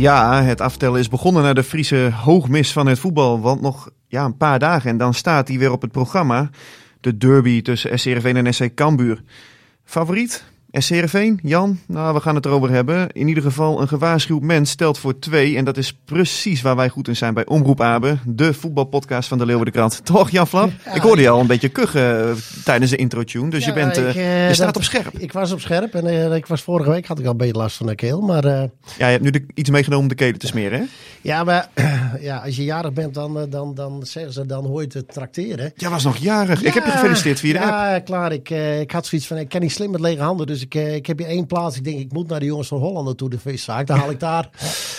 Ja, het aftellen is begonnen naar de Friese hoogmis van het voetbal. Want nog ja, een paar dagen en dan staat hij weer op het programma. De derby tussen SC Heerenveen en SC Cambuur. Favoriet? SC Heerenveen? Jan? Nou, we gaan het erover hebben. In ieder geval een gewaarschuwd mens stelt voor twee. En dat is precies waar wij goed in zijn bij Omroep Abe. De voetbalpodcast van de Leeuwardenkrant. Toch, Jan Flap? ik hoorde je al een beetje kuchen eh, tijdens de intro-tune. Dus je, bent, eh, ik, eh, je staat dat- op scherp. Ik was op scherp en ik was vorige week had ik al een beetje last van de keel. Maar Ja, je hebt nu de- iets meegenomen om de kelen te smeren, hè? ja, maar ja, als je jarig bent, dan, dan, dan zeggen ze, dan hoor je te trakteren. Jij was nog jarig. ik heb je gefeliciteerd via de app. Ja, klaar. Ik, ik had zoiets van, ik kan niet slim met lege handen. Dus ik, eh, ik heb hier één plaats. Ik denk, ik moet naar de jongens van Holland naartoe, de viszaak. Dan haal ik daar.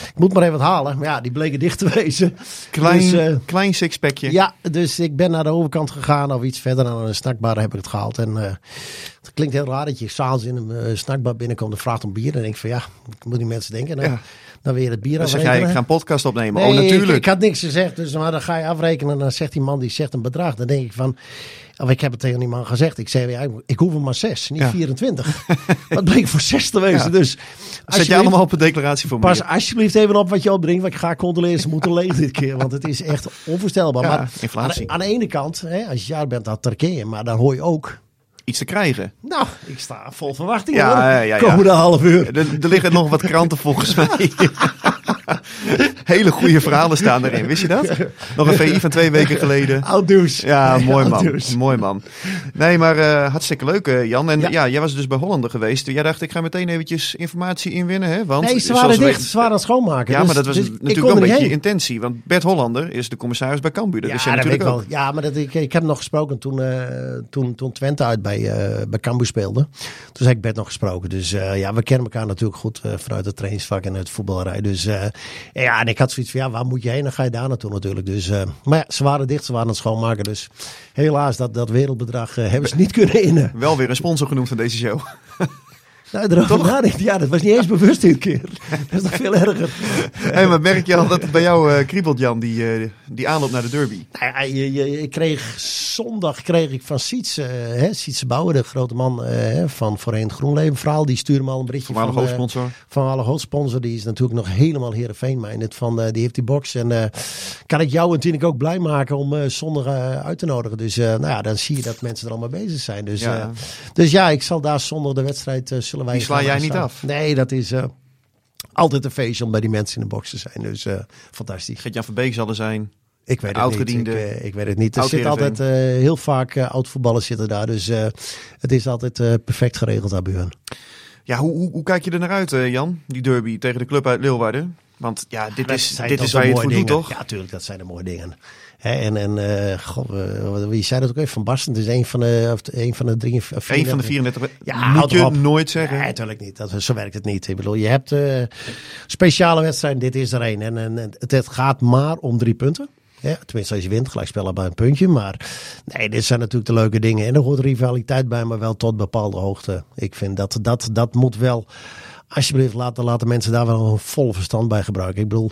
ik moet maar even wat halen. Maar ja, die bleken dicht te wezen. Klein, Dus, eh, klein sixpackje. Ja, dus ik ben naar de overkant gegaan of iets verder aan een snackbar heb ik het gehaald. En eh, het klinkt heel raar dat je s'avonds in een snackbar binnenkomt en vraagt om bier. En denk ik van ja, ik moet die mensen denken. Nou, Ja. Dan weer het bier Dan zeg jij, ik ga een podcast opnemen. Nee, oh, natuurlijk. Ik, ik had niks gezegd, dus maar dan ga je afrekenen. En dan zegt die man, die zegt een bedrag. Dan denk ik van, of ik heb het tegen die man gezegd. Ik zei, ja, ik hoef er maar zes, niet Ja. 24. Wat bleek voor zes te wezen. Ja. Dus Zet je allemaal op een declaratie voor Pas me. alsjeblieft even op wat je opbrengt. Want ik ga controleren. Ze moeten leeg dit keer. Want het is echt onvoorstelbaar. Maar inflatie. Aan, aan de ene kant, hè, als je jaar bent, dan terken je. Maar dan hoor je ook. Iets te krijgen. Nou, ik sta vol verwachting. Ja, hoor. ja, ja, ja. Komende half uur. Er, er liggen nog wat kranten volgens mij. Hele goede verhalen staan erin. Wist je dat? Nog een VI van twee weken geleden. Oud nieuws. Ja, mooi man. Mooi man. Nee, maar eh, hartstikke leuk eh, Jan. En ja. Ja. jij was dus bij Hollander geweest. Jij dacht, ik ga meteen eventjes informatie inwinnen. Hè? Want, Nee, ze waren dicht. Ze waren aan het schoonmaken. Ja, Dus- maar dat was dus natuurlijk wel een beetje je intentie. Want Bert Hollander is de commissaris bij Cambuur. Dat Ja, wist jij natuurlijk wel. ook. Ja, maar dat, ik, ik heb nog gesproken toen, eh, toen, toen Twente uit bij, bij Cambuur speelde. Toen heb ik Bert nog gesproken. Dus ja, we kennen elkaar natuurlijk goed vanuit het trainingsvak en het voetballerij. Dus eh, ja, en ik had zoiets van, ja, waar moet je heen? Dan ga je daar naartoe natuurlijk. Dus, eh, maar ja, ze waren dicht, ze waren aan het schoonmaken. Dus helaas, dat, dat wereldbedrag eh, hebben ze niet kunnen innen. Wel weer een sponsor genoemd van deze show. Nou, erover. Ja, dat was niet eens bewust dit keer. Dat is nog veel erger. Hey, maar merk je al dat het bij jou eh, kriebelt, Jan, die, eh, die aanloop naar de derby? Nou ja, je, je, ik kreeg zondag kreeg ik van Siets, eh, Sietse Bouwer, de grote man van voorheen het GroenLeven verhaal. Die stuurde me al een berichtje van, eh, hoofdsponsor. van alle hoofdsponsor. Die is natuurlijk nog helemaal Heerenveen minded van die heeft die box. En kan ik jou natuurlijk ook blij maken om zondag uit te nodigen. Dus nou ja, dan zie je dat mensen er allemaal bezig zijn. Dus Ja. dus ja ik zal daar zondag de wedstrijd eh, zullen wij Die sla jij niet af? Nee, dat is eh, altijd een feestje om bij die mensen in de box te zijn. Dus eh, fantastisch. Gert-Jan van Beek zal er zijn. Ik weet het Oud-gediende. niet. Ik, eh, ik weet het niet. Er Oud zit altijd heel vaak eh, oud-voetballers zitten daar. Dus het is altijd perfect geregeld daar bij hun. Ja, hoe, hoe, hoe kijk je er naar uit, Jan? Die derby tegen de club uit Leeuwarden. Want ja, dit is, dit is waar je het voor doet, toch? Ja, tuurlijk. Dat zijn de mooie dingen. Hè, en en eh, god, wie zei dat ook even? Van Basten. Is een van de, een van de drie, vier- van de 34. Ja, moet je op. nooit zeggen. Nee, natuurlijk niet. Dat, zo werkt het niet. Ik bedoel, je hebt eh, speciale wedstrijden. Dit is er één. En, en het, het gaat maar om drie punten. Ja, tenminste, als je wint, gelijk spelen bij een puntje. Maar nee, dit zijn natuurlijk de leuke dingen. En er hoort rivaliteit bij, maar wel tot bepaalde hoogte. Ik vind dat dat, dat moet wel. Alsjeblieft, laten, laten mensen daar wel een vol verstand bij gebruiken. Ik bedoel,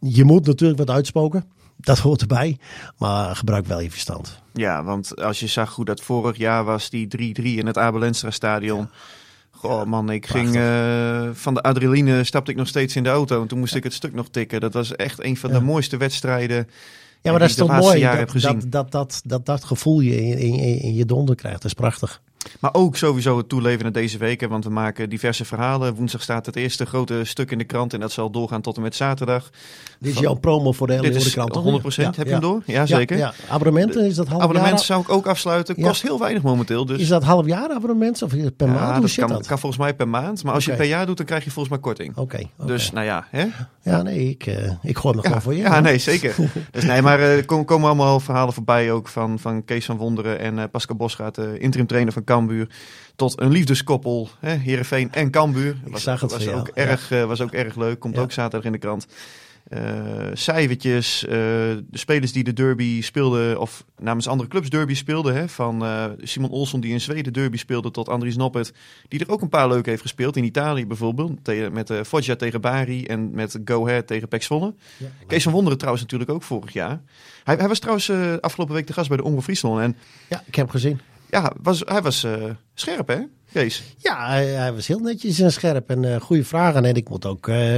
je moet natuurlijk wat uitspoken. Dat hoort erbij. Maar gebruik wel je verstand. Ja, want als je zag hoe dat vorig jaar was, die 3-3 in het Abel Enstra stadion. Goh man, ik ging eh, van de adrenaline stapte ik nog steeds in de auto. En toen moest ik het stuk nog tikken. Dat was echt een van de mooiste wedstrijden Ja, maar die dat is toch mooi dat dat, dat, dat, dat dat gevoel je in, in, in, in je donder krijgt. Dat is prachtig. Maar ook sowieso het toeleven deze weken, want we maken diverse verhalen. Woensdag staat het eerste grote stuk in de krant en dat zal doorgaan tot en met zaterdag. Dit is jouw promo voor de hele Dit is krant, toch? 100%. Heb je hem door? Ja, zeker. Ja, Abonnementen, is dat half Abonnement jaar? zou ik ook afsluiten. Kost heel weinig momenteel. Dus Is dat half jaar abonnement of per maand? Dat kan, dat? kan volgens mij per maand. Maar als je Oké. het per jaar doet, dan krijg je volgens mij korting. Oké, oké. Dus nou ja, hè? Ja, nee, ik, eh, ik gooi hem Ja, gewoon voor je. ja, nee, zeker. dus nee, maar eh, er kom- komen allemaal verhalen voorbij ook van, van Kees van Wonderen en eh, Pascal Bosgaard, de interim trainer van Cambuur. Tot een liefdeskoppel, hè, Heerenveen en Cambuur. Ik zag het was, ook erg, was ook erg leuk, komt Ja. ook zaterdag in de krant. Eh cijfertjes, eh, de spelers die de derby speelden, of namens andere clubs derby speelden. Hè, van eh, Simon Olsson die in Zweden derby speelde, tot Andries Noppert. Die er ook een paar leuke heeft gespeeld. In Italië bijvoorbeeld, tegen, met Foggia tegen Bari en met Go Ahead tegen Zwolle. Kees van Wonderen trouwens natuurlijk ook vorig jaar. Hij, hij was trouwens afgelopen week de gast bij de Omroep Friesland. En Ja, ik heb hem gezien. ja, was, hij was scherp hè, Kees? Ja, hij, hij was heel netjes en scherp en eh goede vragen. En ik moet ook. eh,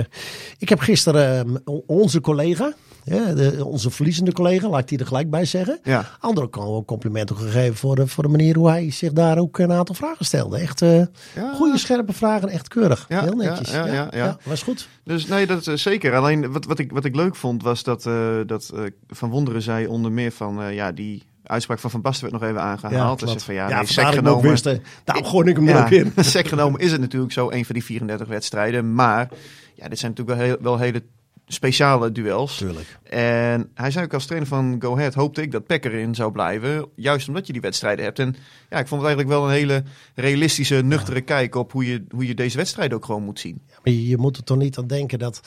ik heb gisteren eh, o- onze collega, ja, de, onze verliezende collega, laat ik die er gelijk bij zeggen. Ja. Anderen ook al complimenten gegeven voor de, voor de manier hoe hij zich daar ook een aantal vragen stelde. Echt eh, Ja. goede, scherpe vragen, echt keurig. Ja, heel netjes. ja, ja, ja. was goed. Dus nee, dat is zeker. Alleen wat, wat, ik, wat ik leuk vond was dat, dat Van Wonderen zei onder meer van ja, die uitspraak van Van Basten werd nog even aangehaald. dus klopt. van ja, ja nee, sec genomen. wist, Daarom gooi ik hem Ja, ook in. sec genomen is het natuurlijk zo een van die 34 wedstrijden. Maar ja, dit zijn natuurlijk wel, heel, wel hele speciale duels. Tuurlijk. En hij zei ook als trainer van Go Ahead hoopte ik dat Peck erin zou blijven. Juist omdat je die wedstrijden hebt. En ja, ik vond het eigenlijk wel een hele realistische, nuchtere kijk op hoe je, hoe je deze wedstrijd ook gewoon moet zien. Maar je, je moet er toch niet aan denken dat,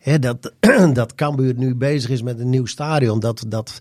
hè, dat, dat Cambuur nu bezig is met een nieuw stadion. Dat, dat,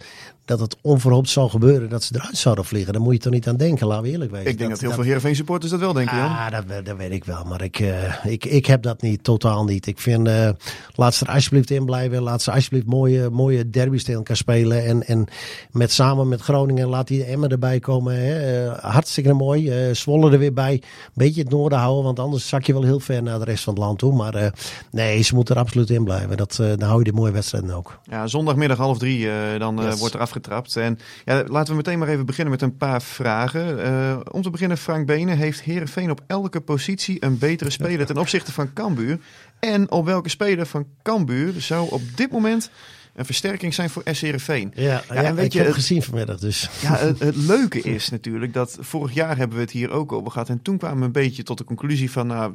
dat het onverhoopt zal gebeuren dat ze eruit zouden vliegen. Daar moet je toch niet aan denken, laten we eerlijk wezen. Ik denk dat, heel veel Heerenveen supporters dat wel denken, Jan. Ah, dat, dat weet ik wel. Maar ik, eh, ik, ik heb dat niet, totaal niet. Ik vind, eh, laat ze er alsjeblieft in blijven. Laat ze alsjeblieft mooie, mooie derby's tegen elkaar spelen. En, en met, samen met Groningen laat die Emmen erbij komen. Hè. Eh, hartstikke mooi. Zwolle er weer bij. Een beetje het noorden houden, want anders zak je wel heel ver naar de rest van het land toe. Maar nee, ze moeten er absoluut in blijven. Dat, eh, dan hou je die mooie wedstrijden ook. Ja, zondagmiddag half drie, eh, dan eh, wordt er afgetrapt. En ja, laten we meteen maar even beginnen met een paar vragen. Om te beginnen, Frank Benen. Heeft Heerenveen op elke positie een betere speler ten opzichte van Cambuur? En op welke speler van Cambuur zou op dit moment een versterking zijn voor SC Heerenveen? Ja, ja, en weet ik je, heb het- gezien vanmiddag. Dus. Ja, het, het leuke is natuurlijk dat vorig jaar hebben we het hier ook over gehad. En toen kwamen we een beetje tot de conclusie van... Nou,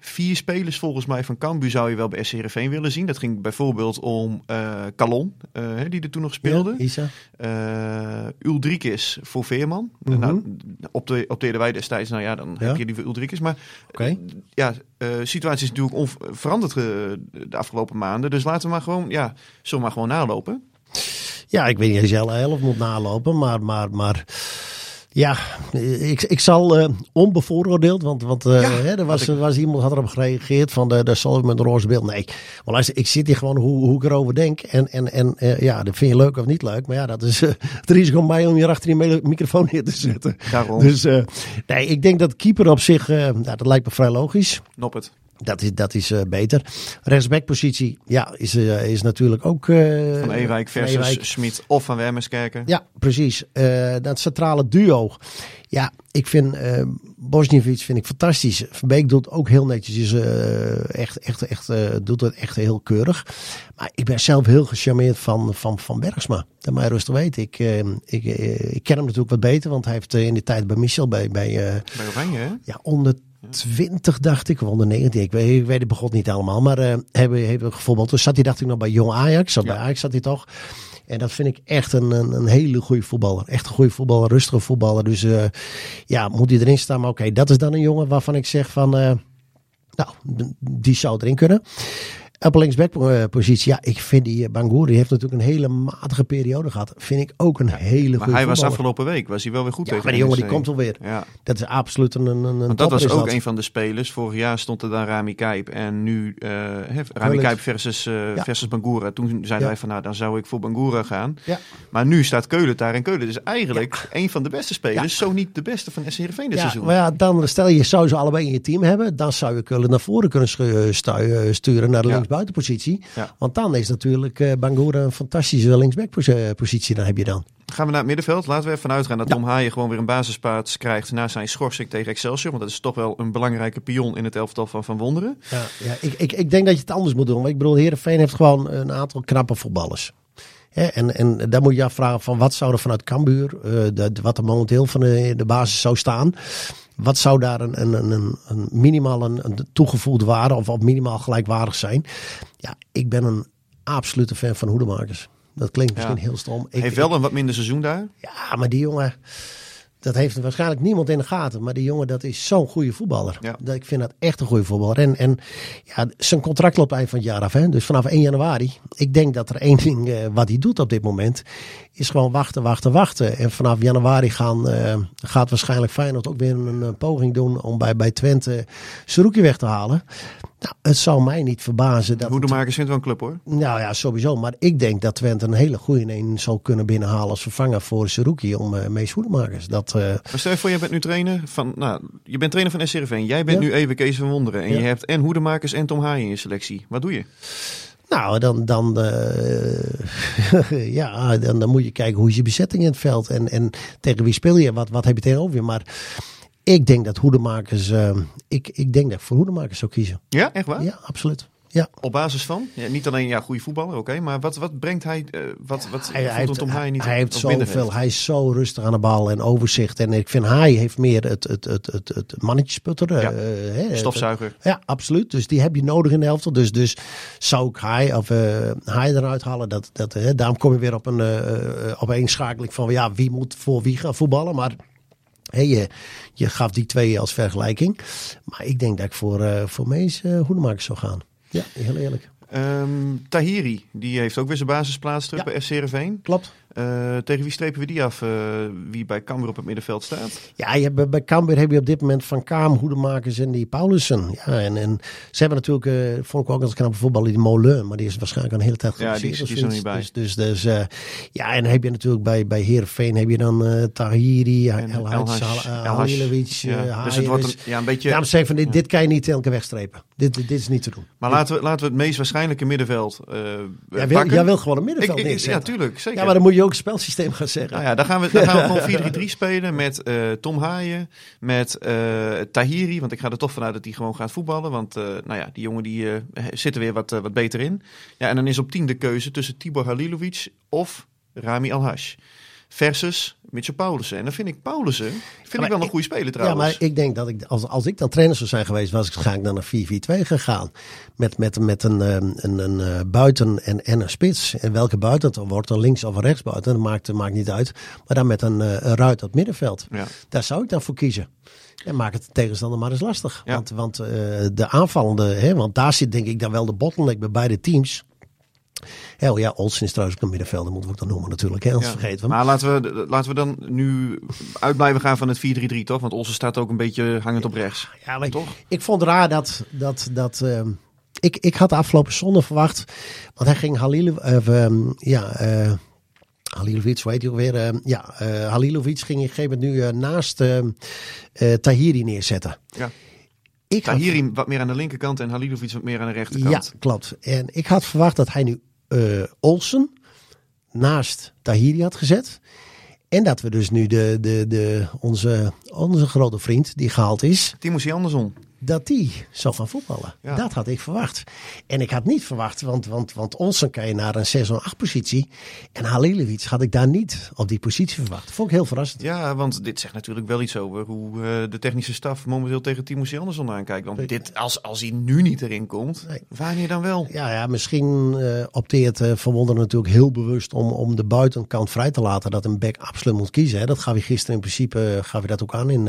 vier spelers volgens mij van Cambuur zou je wel bij SC Heerenveen willen zien. Dat ging bijvoorbeeld om eh Calon, eh, die er toen nog speelde. Ja, Isa. Eh Uldrikis voor Veerman. Mhm. Nou, op opteerden wij destijds, nou ja, dan Ja. heb je liever Uldrikis. Maar eh, ja, eh situatie is natuurlijk onveranderd eh, de afgelopen maanden. Dus laten we maar gewoon, ja, zullen we maar gewoon nalopen. Ja, ik weet niet of je alle elf moet nalopen, maar, maar, maar ja, ik, ik zal eh, onbevooroordeeld, want, want eh, Ja, hè, er was, ik- er was iemand had erop gereageerd van de, de zal ik met een roze beeld. Nee, maar luister, ik zit hier gewoon hoe, hoe ik erover denk en, en, en eh, ja, dat vind je leuk of niet leuk, maar ja, dat is eh, het risico om mij om hier achter die microfoon neer te zetten. Daarom, Dus eh, nee, ik denk dat keeper op zich, eh, nou, dat lijkt me vrij logisch. Noppert. Dat is, dat is eh, beter. Rechtsbackpositie, ja, is, eh, is natuurlijk ook... eh, Van Ewijk Van versus. Smit of Van Wermerskerken. Ja, precies. Dat centrale duo. Ja, ik vind eh Bosniewicz vind ik fantastisch. Verbeek doet ook heel netjes. Echt, echt, echt, doet het echt heel keurig. Maar ik ben zelf heel gecharmeerd van, van, van Bergsma. Dat mij rustig weten. Ik, ik, ik ken hem natuurlijk wat beter. Want hij heeft in die tijd bij Michel bij, bij Bij Oranje, hè? ja, onder 20 dacht ik, of onder 19. Ik weet, ik weet het begot niet allemaal. Maar eh hebben, hebben gevoetbald. Toen zat hij, dacht ik, nog bij Jong Ajax. Zat Ja. Bij Ajax zat hij toch. En dat vind ik echt een, een, een hele goede voetballer. Echt een goede voetballer, een rustige voetballer. Dus eh, ja, moet hij erin staan. Maar oké, dat is dan een jongen waarvan ik zeg van... eh, nou, die zou erin kunnen. Op linksback-positie, ja, ik vind die eh, Bangour, die heeft natuurlijk een hele matige periode gehad. Vind ik ook een hele Maar goede hij was afgelopen week, was hij wel weer goed Ja, tegen maar die jongen die komt alweer. Ja, Dat is absoluut een, een, een want dat was ook dat. een van de spelers. Vorig jaar stond er dan Rami Kijp en nu eh hè, Rami. Kijp versus, eh Ja. versus Bangura. Toen zeiden wij van nou, dan zou ik voor Bangura gaan. Ja. Maar nu staat Keulen daar en Keulen is eigenlijk een van de beste spelers, zo niet de beste van SC Heerenveen dit Ja, seizoen. maar ja, dan stel je zou ze allebei in je team hebben, dan zou je Kullen naar voren kunnen eh, sturen naar de Ja. Linksbuitenpositie. Ja. Want dan is natuurlijk eh Bangura een fantastische linksbackpositie. Dan heb je dan. Gaan we naar het middenveld. Laten we even uitgaan dat Tom Haaien gewoon weer een basisplaats krijgt na zijn schorsing tegen Excelsior. Want dat is toch wel een belangrijke pion in het elftal van Van Wonderen. Ja, ja, ik, ik, ik denk dat je het anders moet doen. Want ik bedoel, Heerenveen heeft gewoon een aantal knappe voetballers. En, en daar moet je afvragen van wat zou er vanuit Cambuur, de- wat er momenteel van de, de basis zou staan. Wat zou daar een, een, een, een, minimaal een, een toegevoegde waarde of, of minimaal gelijkwaardig zijn? Ja, ik ben een absolute fan van Hoedemakers. Dat klinkt misschien Ja. heel stom. Ik, heeft wel een wat minder seizoen daar. ja, maar die jongen, dat heeft waarschijnlijk niemand in de gaten. Maar die jongen, dat is zo'n goede voetballer. Ja. Ik vind dat echt een goede voetballer. En, en ja, zijn contract loopt eind van het jaar af. Hè? Dus vanaf 1 januari. Ik denk dat er één ding eh, wat hij doet op dit moment. Is gewoon wachten, wachten, wachten. En vanaf januari gaan, eh, gaat waarschijnlijk Feyenoord ook weer een, poging doen. Om bij, bij Twente Seruki weg te halen. Nou, het zou mij niet verbazen dat... Hoedemakers vindt wel een club hoor. Nou ja, sowieso. Maar ik denk dat Twente een hele goede een zou kunnen binnenhalen als vervanger voor Seruki om uh, Mees Hoedemakers. Dat, uh, Maar stel je voor, je bent nu trainer van, nou, je bent trainer van SCRV. Jij bent Ja. nu even Kees van Wonderen. En Ja. je hebt en Hoedemakers en Tom Haaien in je selectie. Wat doe je? nou, dan, dan, eh, ja, dan, dan moet je kijken hoe is je bezetting in het veld en, en tegen wie speel je, wat, wat heb je tegenover je. Maar ik denk dat Hoedemakers, eh, ik, ik denk dat ik voor Hoedemakers zou kiezen. Ja, echt waar? Ja, absoluut. Ja. Op basis van? Ja, niet alleen ja, goede voetballer, oké. maar wat, wat brengt hij, eh, wat, wat Hij, hij heeft, Tom Haaien niet hij heeft zoveel, hij is zo rustig aan de bal en overzicht. En ik vind hij heeft meer het, het, het, het, het mannetjesputter. Ja. eh, Stofzuiger. Ja, absoluut. Dus die heb je nodig in de helft. Dus, dus zou ik hij of eh hij eruit halen. Dat, dat, daarom kom je weer op een, eh, eh, op een schakeling van ja, wie moet voor wie gaan voetballen. Maar hè, je, je gaf die twee als vergelijking. Maar ik denk dat ik voor, eh voor Mees uh, Hoedemakers zou gaan. Ja, heel eerlijk. Ehm, Tahiri, die heeft ook weer zijn basisplaats terug Ja. bij FC Heerenveen. Klopt. Eh, tegen wie strepen we die af? eh, wie bij Cambuur op het middenveld staat? Ja, je hebt, bij Cambuur heb je op dit moment Van Kaam, Hoedemakers en die Paulussen. Ja, en, en ze hebben natuurlijk, eh, vond ik ook als knappe voetballer, die Molen. Maar die is waarschijnlijk al een hele tijd Ja, die- is er niet bij. Dus, dus, dus ja, en dan heb je natuurlijk bij, bij Heerenveen heb je dan Tahiri, El. Halilovic, Ja, dus het wordt een, ja, een beetje... Daarom zeg ik van, dit, dit kan je niet elke wegstrepen. Dit, dit, dit is niet te doen. Maar laten we, laten we het meest waarschijnlijke middenveld eh Jij wil, pakken. jij wil gewoon een middenveld ik- ja, tuurlijk. Zeker. Ja, maar dan moet je ook spelsysteem gaan zeggen. Nou ja, dan gaan we, dan gaan we gewoon 4-3-3 spelen met eh, Tom Haaien, met eh, Tahiri. Want ik ga er toch vanuit dat hij gewoon gaat voetballen. Want eh, nou ja, die jongen die, zit er weer wat, wat beter in. Ja, en dan is op 10 de keuze tussen Tibor Halilovic of Rami Alhash. Versus Mitchell Paulussen. En dan vind ik Paulussen vind ik wel een ik- goede speler Ja, trouwens. maar ik denk dat ik, als, als ik dan trainer zou zijn geweest, was ik waarschijnlijk naar een 4-4-2 gegaan. Met, met, met een, ehm, een, een, eh, buiten en, en een spits. En welke buiten het dan wordt, een links of een rechts buiten, dat maakt, maakt niet uit. Maar dan met een, eh, een ruit op het middenveld. Ja. Daar zou ik dan voor kiezen. En maak het de tegenstander maar eens lastig. Ja. Want, want eh, de aanvallende, hè, want daar zit denk ik dan wel de bottleneck bij beide teams. Hel, ja, Olsen is trouwens ook een middenvelder, moeten we ook dan noemen natuurlijk. Hè, anders Ja. vergeten we. Maar laten we, laten we dan nu uit blijven gaan van het 4-3-3, toch? Want Olsen staat ook een beetje hangend op rechts. Ja, maar Toch? Ik vond raar dat. dat, dat ehm, ik, ik had de afgelopen zondag verwacht. Want hij ging Halil, of, ehm, ja, eh Halilovic, hoe heet hij ook weer? ehm, ja, eh Halilovic ging op een gegeven moment nu eh, naast eh, Tahiri neerzetten. Ja. Ik had- Tahiri wat meer aan de linkerkant en Halilovic wat meer aan de ja, rechterkant. klopt. En ik had verwacht dat hij nu eh, Olsen naast Tahiri had gezet. En dat we dus nu de, de, de, onze, onze grote vriend die gehaald is, Timothy Anderson. Dat die zou gaan voetballen. Ja. Dat had ik verwacht. En ik had niet verwacht, want, want, want Olsen kan je naar een 6 8 positie. En Halilovic had ik daar niet op die positie verwacht. Vond ik heel verrassend. Ja, want dit zegt natuurlijk wel iets over hoe eh, de technische staf momenteel tegen Timothy Anderson aankijkt. Want dit, als, als hij nu niet erin komt, Nee. wanneer dan wel? Ja, ja misschien eh, opteert eh Van Wonder natuurlijk heel bewust om, om de buitenkant vrij te laten. Dat een back absoluut moet kiezen. Hè. Dat gaf hij gisteren in principe gaf hij dat ook aan in,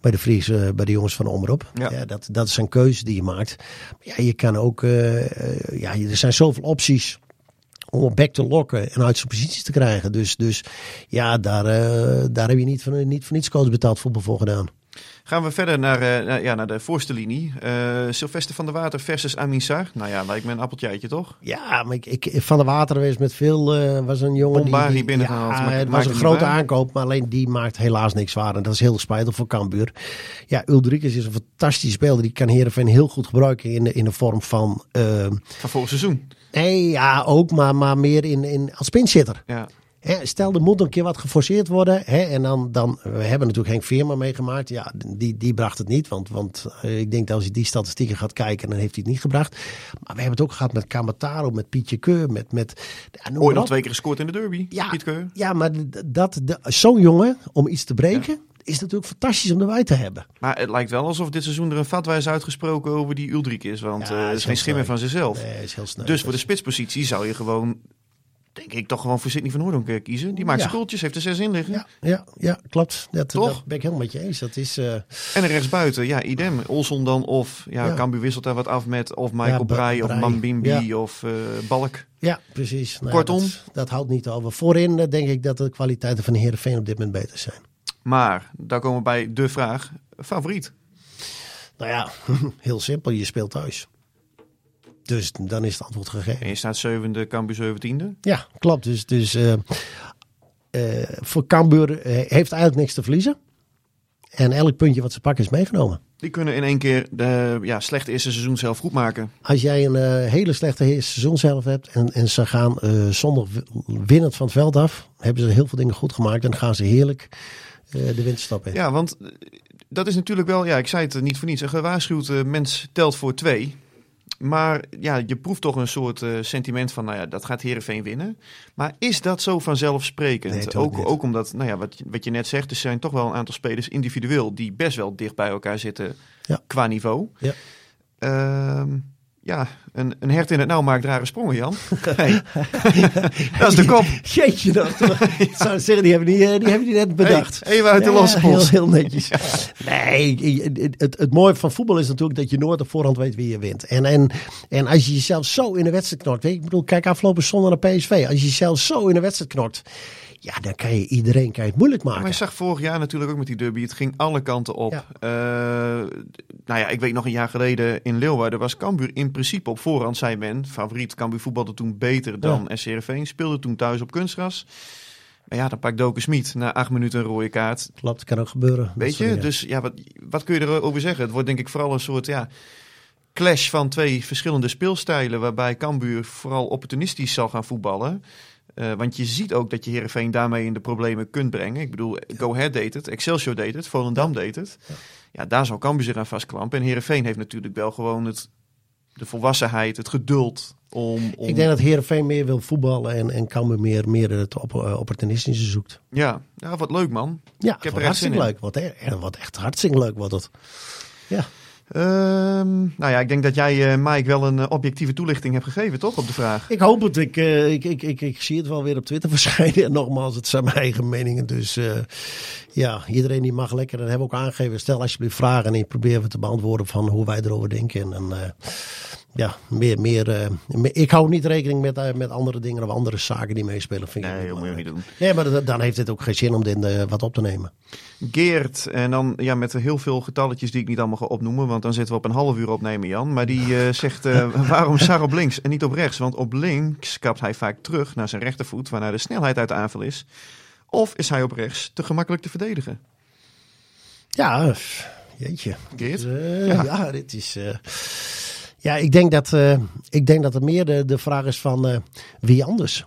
bij de Fries, bij de jongens van Omroep. Ja. Dat, dat is een keuze die je maakt. Maar ja, je kan ook, eh, eh, ja, er zijn zoveel opties om op back te lokken en uit zijn posities te krijgen. Dus, dus ja, daar, eh, daar heb je niet, van, niet voor niets coach betaald voetbal voor gedaan. Gaan we verder naar, eh, naar- ja, naar de voorste linie. Eh Sylvester van der Water versus Amin Sar. Nou ja, lijkt me een appeltje toch? Ja, maar ik, ik, Van de Water was met veel, eh, was een jongen Bombari die... die binnengehaald, ja, maar het was een grote aankoop, maar alleen die maakt helaas niks waar. En dat is heel spijtig voor Cambuur. Ja, Ulrikes is een fantastische speler. Die kan Heerenveen heel goed gebruiken in de, in de vorm van... Van vorig seizoen. nee, ja, ook, maar, maar meer in, in, als pinchitter. Ja. Hè, stel, er moet een keer wat geforceerd worden. Hè, en dan, dan, we hebben natuurlijk Henk Veerman meegemaakt. Ja, die, die bracht het niet. Want, want eh, ik denk dat als je die statistieken gaat kijken, dan heeft hij het niet gebracht. Maar we hebben het ook gehad met Kamataro, met Pietje Keur, met... met Ooit nog twee keer gescoord in de derby. Ja, Piet Keur. ja, maar dat, zo'n jongen, om iets te breken, is natuurlijk fantastisch om erbij te hebben. Maar het lijkt wel alsof dit seizoen er een fatwa is uitgesproken over die Uldrik is. Want Ja, eh, is het is heel geen schimmer van zichzelf. Nee, is heel snel. Dus voor de spitspositie zou je gewoon, denk ik, toch gewoon voor Sidney van Hoordonk eh, kiezen. Die maakt Ja. zijn heeft er zes in liggen. Ja, ja, ja klopt. Dat, Toch? dat ben ik helemaal met je eens. Dat is... eh, En rechtsbuiten, ja, idem. Olson dan of, ja, Ja. Cambuur wisselt daar wat af met of Michael Ja, Bra- Breij of. Mambimbi of eh, Balk. Ja, precies. Nou, Kortom. Dat, dat houdt niet over. Voorin denk ik dat de kwaliteiten van Heerenveen op dit moment beter zijn. Maar, daar komen we bij de vraag, favoriet. Nou ja, heel simpel. Je speelt thuis. Dus dan is het antwoord gegeven. En je staat zevende, Cambuur zeventiende. Ja, klopt. Dus, dus eh, eh, voor Cambuur eh, heeft eigenlijk niks te verliezen. En elk puntje wat ze pakken is meegenomen. Die kunnen in één keer de ja, slechte eerste seizoen zelf goed maken. Als jij een hele slechte he- seizoenshelft hebt en, en ze gaan zonder winnend van het veld af, hebben ze heel veel dingen goed gemaakt en dan gaan ze heerlijk de winterstap in. Ja, want dat is natuurlijk wel, ja, ik zei het niet voor niets. Een gewaarschuwd mens telt voor twee. Maar ja, je proeft toch een soort eh, sentiment van, nou ja, dat gaat Herenveen winnen. Maar is dat zo vanzelfsprekend? Nee, ook, niet. ook omdat, nou ja, wat, je- wat je net zegt, er zijn toch wel een aantal spelers individueel die best wel dicht bij elkaar zitten Ja. qua niveau. Ja. Ehm, ja, een, een hert in het nauw maakt rare sprongen, Jan. Hey. dat is de kop. Jeetje, dat, ik zou zeggen, die hebben die, eh, die, hebben die net bedacht. Hey, even uit de Ja, losse heel, heel netjes. Nee, het, het, het mooie van voetbal is natuurlijk dat je nooit op voorhand weet wie je wint. En, en, en als je jezelf zo in de wedstrijd knokt. Weet je, ik bedoel, kijk afgelopen zondag naar PSV. Als je jezelf zo in de wedstrijd knokt. Ja, dan kan je iedereen kan je het moeilijk maken. Maar je zag vorig jaar natuurlijk ook met die derby. Het ging alle kanten op. Ja. Eh, nou ja, ik weet nog een jaar geleden in Leeuwarden was Cambuur in principe op voorhand, zei men. Favoriet Cambuur voetbalde toen beter dan SC Heerenveen. Speelde toen thuis op kunstgras. Maar ja, dan pakt Doken Smit na acht minuten een rode kaart. Klopt, kan ook gebeuren. Weet je? Dus ja, wat, wat kun je erover zeggen? Het wordt denk ik vooral een soort ja, clash van twee verschillende speelstijlen. Waarbij Cambuur vooral opportunistisch zal gaan voetballen. Eh, want je ziet ook dat je Heerenveen daarmee in de problemen kunt brengen. Ik bedoel, Go Ahead deed het, Excelsior deed het, Volendam deed het. Ja, daar zal Cambuur zich aan vastklampen. En Heerenveen heeft natuurlijk wel gewoon het, de volwassenheid, het geduld om... om Ik denk dat Heerenveen meer wil voetballen en, en Cambuur meer, meer het op, eh, opportunistische zoekt. ja, ja, wat leuk man. Ja, Ik heb wat er hartstikke leuk. Wat, hè, en wat echt hartstikke leuk wordt het. Ja. Ehm, nou ja, ik denk dat jij, eh, Mike, wel een eh, objectieve toelichting hebt gegeven, toch, op de vraag? Ik hoop het. Ik, eh, ik, ik, ik, ik zie het wel weer op Twitter verschijnen. En nogmaals, het zijn mijn eigen meningen. Dus ja, iedereen die mag lekker. En hebben we ook aangegeven. Stel alsjeblieft vragen. En ik probeer we te beantwoorden van hoe wij erover denken. En, ja, meer, meer, eh, meer- Ik hou niet rekening met, eh, met andere dingen of andere zaken die meespelen. Vind ik Nee, niet dat moet je niet doen. Nee, maar dat- dan heeft het ook geen zin om dit eh, wat op te nemen. Geert, en dan ja, met heel veel getalletjes die ik niet allemaal ga opnoemen, want dan zitten we op een half uur opnemen, Jan. Maar die zegt, waarom Sar op links en niet op rechts? Want op links kapt hij vaak terug naar zijn rechtervoet, waarna de snelheid uit de aanval is. Of is hij op rechts te gemakkelijk te verdedigen? Ja, jeetje. Geert? Ja. ja. dit is. Ja, ik denk dat, eh, ik denk dat het meer de, de vraag is van eh, wie anders.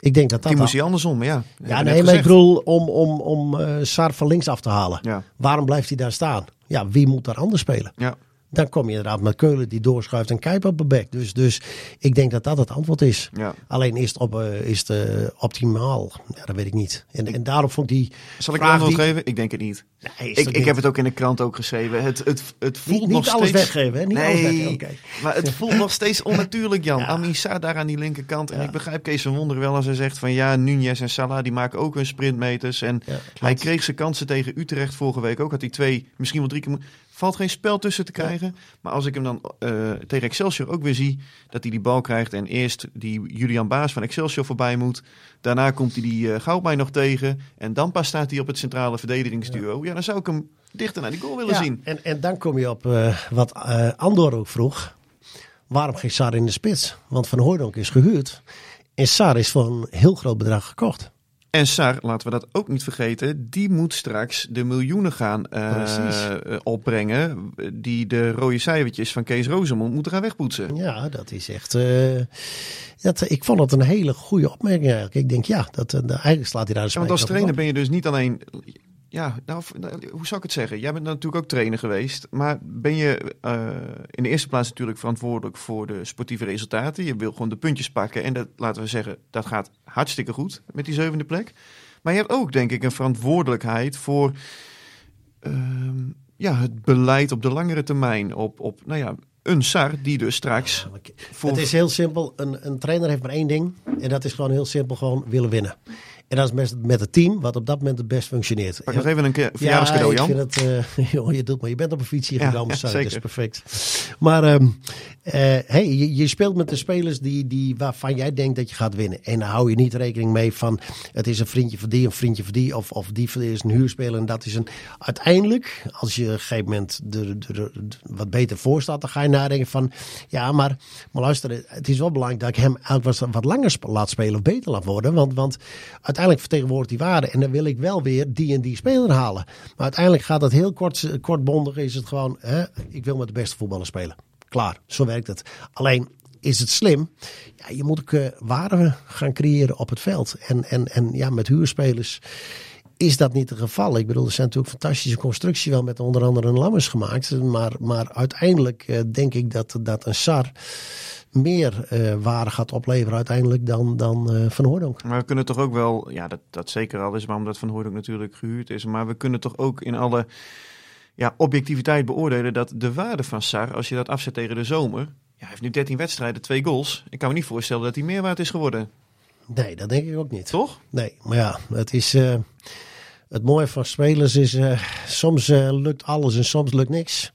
Ik denk dat dat. Die moest hij andersom, ja. ja, nee, maar ik bedoel om, om, om eh Sar van links af te halen. Ja, Waarom blijft hij daar staan? Ja, wie moet daar anders spelen? ja. Dan kom je inderdaad met Keulen die doorschuift en Kijp op de bek. Dus, dus ik denk dat dat het antwoord is. ja. Alleen is het, op, eh, is het eh, optimaal? Ja, dat weet ik niet. En, en daarom vond ik die. Zal ik een antwoord die- geven? Ik denk het niet. Nee, Ik, ik niet? heb het ook in de krant ook geschreven. Het, het, het voelt Niet, nog niet alles steeds... weggeven, hè? Niet alles Nee, weggeven. Maar het voelt nog steeds onnatuurlijk, Jan. Ja. Amin Sarr daar aan die linkerkant. En ik begrijp Kees van Wonder wel als hij zegt van ja, Nunez en Salah die maken ook hun sprintmeters. En hij kreeg zijn kansen tegen Utrecht vorige week ook. Had hij twee, misschien wel drie keer. Valt geen spel tussen te krijgen. Maar als ik hem dan eh, tegen Excelsior ook weer zie, dat hij die bal krijgt en eerst die Julian Baas van Excelsior voorbij moet. Daarna komt hij die uh, Goudmijn nog tegen. En dan pas staat hij op het centrale verdedigingsduo. Ja, dan zou ik hem dichter naar die goal willen Ja, zien. En, en dan kom je op eh, wat eh, Andor ook vroeg. Waarom geen Sar in de spits? Want Van Hooydonk is gehuurd. En Sar is voor een heel groot bedrag gekocht. En Sar, laten we dat ook niet vergeten, die moet straks de miljoenen gaan eh, eh, opbrengen. Die de rode cijfertjes van Kees Rozemond moeten gaan wegpoetsen. Ja, dat is echt. eh, dat, ik vond het een hele goede opmerking eigenlijk. Ik denk, ja, dat, eigenlijk slaat hij daar Ja, want als trainer ben je dus niet alleen. Ja, nou, nou, hoe zou ik het zeggen? Jij bent natuurlijk ook trainer geweest. Maar ben je eh, in de eerste plaats natuurlijk verantwoordelijk voor de sportieve resultaten. Je wil gewoon de puntjes pakken. En dat, laten we zeggen, dat gaat hartstikke goed met die zevende plek. Maar je hebt ook, denk ik, een verantwoordelijkheid voor ehm, ja, het beleid op de langere termijn. Op, op nou ja, een SAR die dus straks. Voor, Het is heel simpel. Een, een trainer heeft maar één ding. En dat is gewoon heel simpel gewoon willen winnen. En dat is met, met het team wat op dat moment het best functioneert. Pak nog even een keer verjaardagscadeau, ik Jan. vind het, eh, joh, je doet maar. Je bent op een fiets hier Ja, ja, dat is perfect. Maar ehm, eh, hey, je, je speelt met de spelers die, die, waarvan jij denkt dat je gaat winnen. En dan hou je niet rekening mee van het is een vriendje van die, een vriendje van die. Of, of die is een huurspeler en dat is een... Uiteindelijk, als je op een gegeven moment er er- er wat beter voor staat, dan ga je nadenken van... Ja, maar, maar luister, het is wel belangrijk dat ik hem wat, wat langer laat spelen of beter laat worden. Want, want uiteindelijk vertegenwoordigt die waarde. En dan wil ik wel weer die en die speler halen. Maar uiteindelijk gaat dat heel kort, kortbondig. Is het gewoon, hè, ik wil met de beste voetballer spelen. Klaar, zo werkt het. Alleen is het slim. Ja, je moet ook eh, waarde gaan creëren op het veld. En, en, en ja, met huurspelers is dat niet het geval. Ik bedoel, er zijn natuurlijk fantastische constructies wel met onder andere een Lammers gemaakt. Maar, maar uiteindelijk eh, denk ik dat, dat een SAR meer eh, waarde gaat opleveren uiteindelijk dan, dan eh, Van Hoordonk. Maar we kunnen toch ook wel, ja, dat, dat zeker al is, maar omdat Van Hooydonk natuurlijk gehuurd is. Maar we kunnen toch ook in alle ja, objectiviteit beoordelen dat de waarde van Sar, als je dat afzet tegen de zomer. Ja, hij heeft nu 13 wedstrijden, twee goals. Ik kan me niet voorstellen dat hij meer waard is geworden. Nee, dat denk ik ook niet. Toch? Nee, maar ja, het is. eh, het mooie van spelers is. eh, soms eh, lukt alles en soms lukt niks.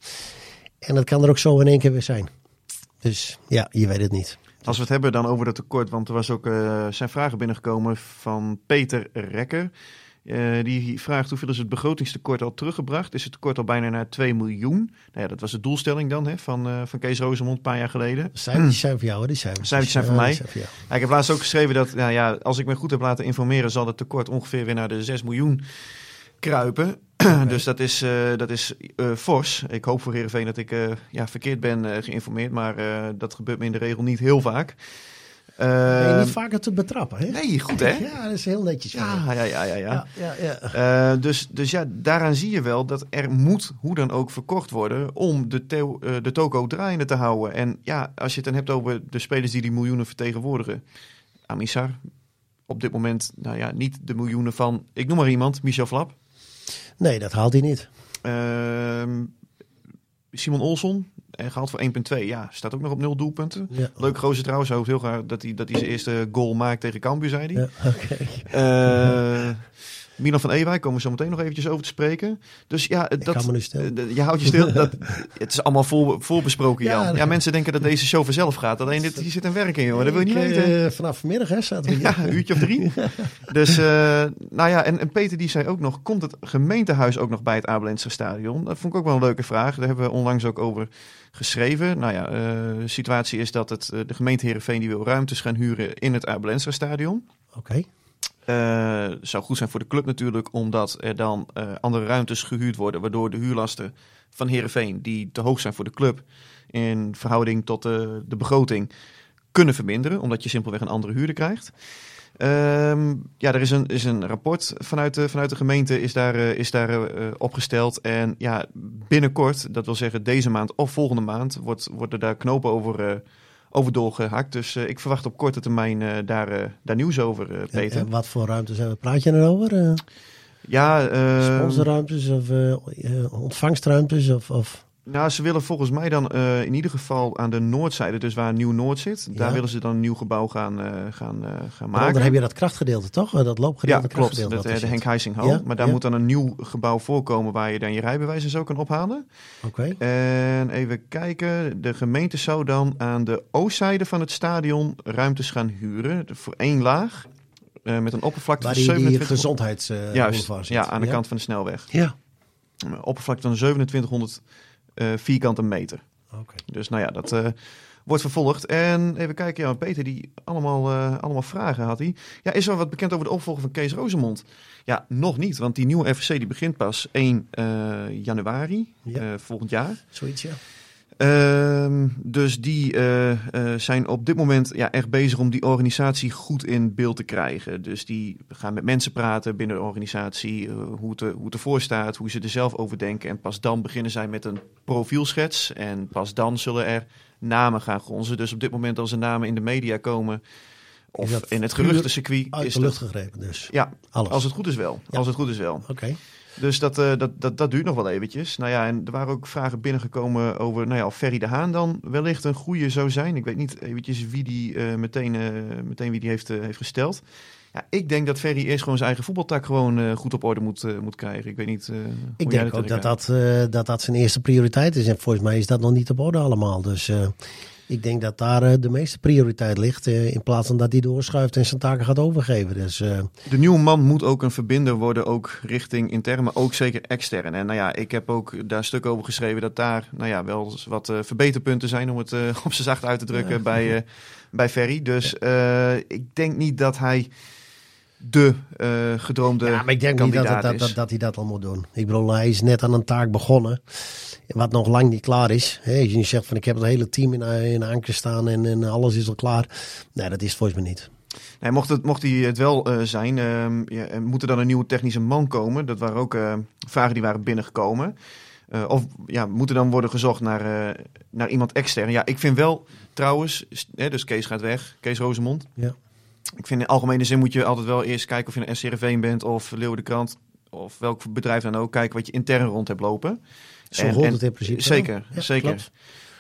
En dat kan er ook zo in één keer weer zijn. Dus ja, je weet het niet. Als we het hebben dan over dat tekort, want er was ook, zijn vragen binnengekomen van Peter Rekker. Eh, die vraagt hoeveel is het begrotingstekort al teruggebracht? Is het tekort al bijna naar 2 miljoen? Nou ja, dat was de doelstelling dan hè, van, eh, van Kees Rosemond een paar jaar geleden. Cijfertjes zijn voor jou, hè? Die cijfertjes. Cijfertjes zijn voor mij. voor. Ja, ik heb laatst ook geschreven dat, nou ja, als ik me goed heb laten informeren, zal het tekort ongeveer weer naar de 6 miljoen kruipen. dus dat is, eh, dat is fors. Ik hoop voor Heerenveen dat ik ja, verkeerd ben geïnformeerd, maar dat gebeurt me in de regel niet heel vaak. Ben je Eh, niet vaker te betrappen, hè? nee, goed hè? Ja, dat is heel netjes. Ja, ja, ja, ja. ja. ja, ja, ja. Eh, dus, dus ja, daaraan zie je wel dat er moet hoe dan ook verkocht worden om de, theo- eh, de toko draaiende te houden. En ja, als je het dan hebt over de spelers die die miljoenen vertegenwoordigen. Amisar, op dit moment, nou ja, niet de miljoenen van, ik noem maar iemand, Michel Flap. Nee, dat haalt hij niet. Ehm, Simon Olsson, eh, gehaald voor 1,2. Ja, staat ook nog op nul doelpunten. Ja. Leuk gozer trouwens, hij hoopt heel graag dat hij, dat hij zijn eerste goal maakt tegen Cambuur, zei hij. Ja, oké. Eh, Milan van Ewijk komen we zo meteen nog eventjes over te spreken. Dus ja, dat, eh, je houdt je stil. Dat, het is allemaal vol, voorbesproken, Ja, Jan. Ja, mensen denken dat deze show vanzelf gaat. Alleen dit, hier zit een werk in, joh. Dat wil je niet Ik, weten. eh, vanaf vanmiddag, hè, zaten we hier. Ja, een uurtje of drie. Dus, eh, nou ja, en, en Peter die zei ook nog, komt het gemeentehuis ook nog bij het Abelense stadion? Dat vond ik ook wel een leuke vraag. Daar hebben we onlangs ook over geschreven. Nou ja, de situatie is dat het, de gemeente Heerenveen die wil ruimtes gaan huren in het Abelense stadion. Oké. Eh, zou goed zijn voor de club natuurlijk, omdat er dan eh, andere ruimtes gehuurd worden, waardoor de huurlasten van Heerenveen, die te hoog zijn voor de club in verhouding tot de, begroting, kunnen verminderen, omdat je simpelweg een andere huurder krijgt. Ehm, ja, er is een, is een rapport vanuit de, vanuit de gemeente is daar, eh, is daar opgesteld. En ja, binnenkort, dat wil zeggen deze maand of volgende maand, wordt, worden daar knopen over, over doorgehakt. Dus eh, ik verwacht op korte termijn eh, daar, eh, daar nieuws over, Peter. en wat voor ruimtes hebben we? Praat je erover? Eh Ja, sponsorruimtes of ontvangstruimtes? Of, of... Nou, ze willen volgens mij dan eh, in ieder geval aan de noordzijde, dus waar Nieuw-Noord zit, daar Ja. willen ze dan een nieuw gebouw gaan, eh, gaan, eh, gaan maken. dan heb je dat krachtgedeelte toch? Dat ja, loopgedeelte, klopt. krachtgedeelte. Dat, de Henk. Heisinghal. Ja, Maar daar ja. moet dan een nieuw gebouw voorkomen waar je dan je rijbewijs en zo kan ophalen. Oké. En even kijken, de gemeente zou dan aan de oostzijde van het stadion ruimtes gaan huren voor één laag. met een oppervlakte Waar van die, die 27 gezondheids eh, Juist, boulevard zit. ja, aan de kant van de snelweg. Ja. Oppervlakte van 2700 eh, vierkante meter. Oké. Dus nou ja, dat eh, wordt vervolgd. En even kijken, ja, Peter, die allemaal, eh, allemaal vragen had hij. Ja, is er wat bekend over de opvolger van Kees Rozemond? Ja, nog niet, want die nieuwe FVC die begint pas 1 eh, januari Ja. eh, volgend jaar. Zoiets, ja. Ehm, dus die eh, eh, zijn op dit moment ja, echt bezig om die organisatie goed in beeld te krijgen. Dus die gaan met mensen praten binnen de organisatie, eh, hoe, het, hoe het ervoor staat, hoe ze er zelf over denken. En pas dan beginnen zij met een profielschets. En pas dan zullen er namen gaan gronzen. Dus op dit moment als er namen in de media komen, of in het geruchtencircuit, Uit is de lucht gegrepen dus. Ja, Alles. als het goed is wel. Ja. Als het goed is wel. Oké. Dus dat, eh, dat, dat, dat duurt nog wel eventjes. Nou ja, en er waren ook vragen binnengekomen over nou ja, of Ferry de Haan dan wellicht een goede zou zijn. Ik weet niet eventjes wie die eh, meteen, eh, meteen wie die heeft, heeft gesteld. Ja, ik denk dat Ferry eerst gewoon zijn eigen voetbaltak gewoon goed op orde moet, moet krijgen. Ik weet niet. Ik denk ook dat dat, dat dat zijn eerste prioriteit is. En volgens mij is dat nog niet op orde allemaal. Dus ik denk dat daar eh, de meeste prioriteit ligt. eh, in plaats van dat hij doorschuift en zijn taken gaat overgeven. Dus eh, De nieuwe man moet ook een verbinder worden, ook richting intern, maar ook zeker extern. En nou ja, ik heb ook daar een stuk over geschreven dat daar nou ja, wel eens wat verbeterpunten zijn, om het op zijn zacht uit te drukken, bij, bij Ferry. Dus ik denk niet dat hij de eh, gedroomde ja, maar ik denk niet dat, dat, dat, dat hij dat al moet doen. Ik bedoel, hij is net aan een taak begonnen. Wat nog lang niet klaar is. Hè, als je zegt van ik heb het hele team in, eh, in anker staan en, en alles is al klaar. Nee, dat is het volgens mij niet. Nee, mocht, het, mocht hij het wel eh, zijn, ja, er moet er dan een nieuwe technische man komen? Dat waren ook vragen die waren binnengekomen. Of ja, moet er dan worden gezocht naar, naar iemand extern? Ja, ik vind wel trouwens, hè, dus Kees gaat weg, Kees Rozemond. Ja. Ik vind in algemene zin moet je altijd wel eerst kijken of je een SCRV bent of Leeuwen de Krant of welk bedrijf dan ook. Kijken wat je intern rond hebt lopen. Zo En- het in principe. Zeker, wel. Ja, zeker. klopt.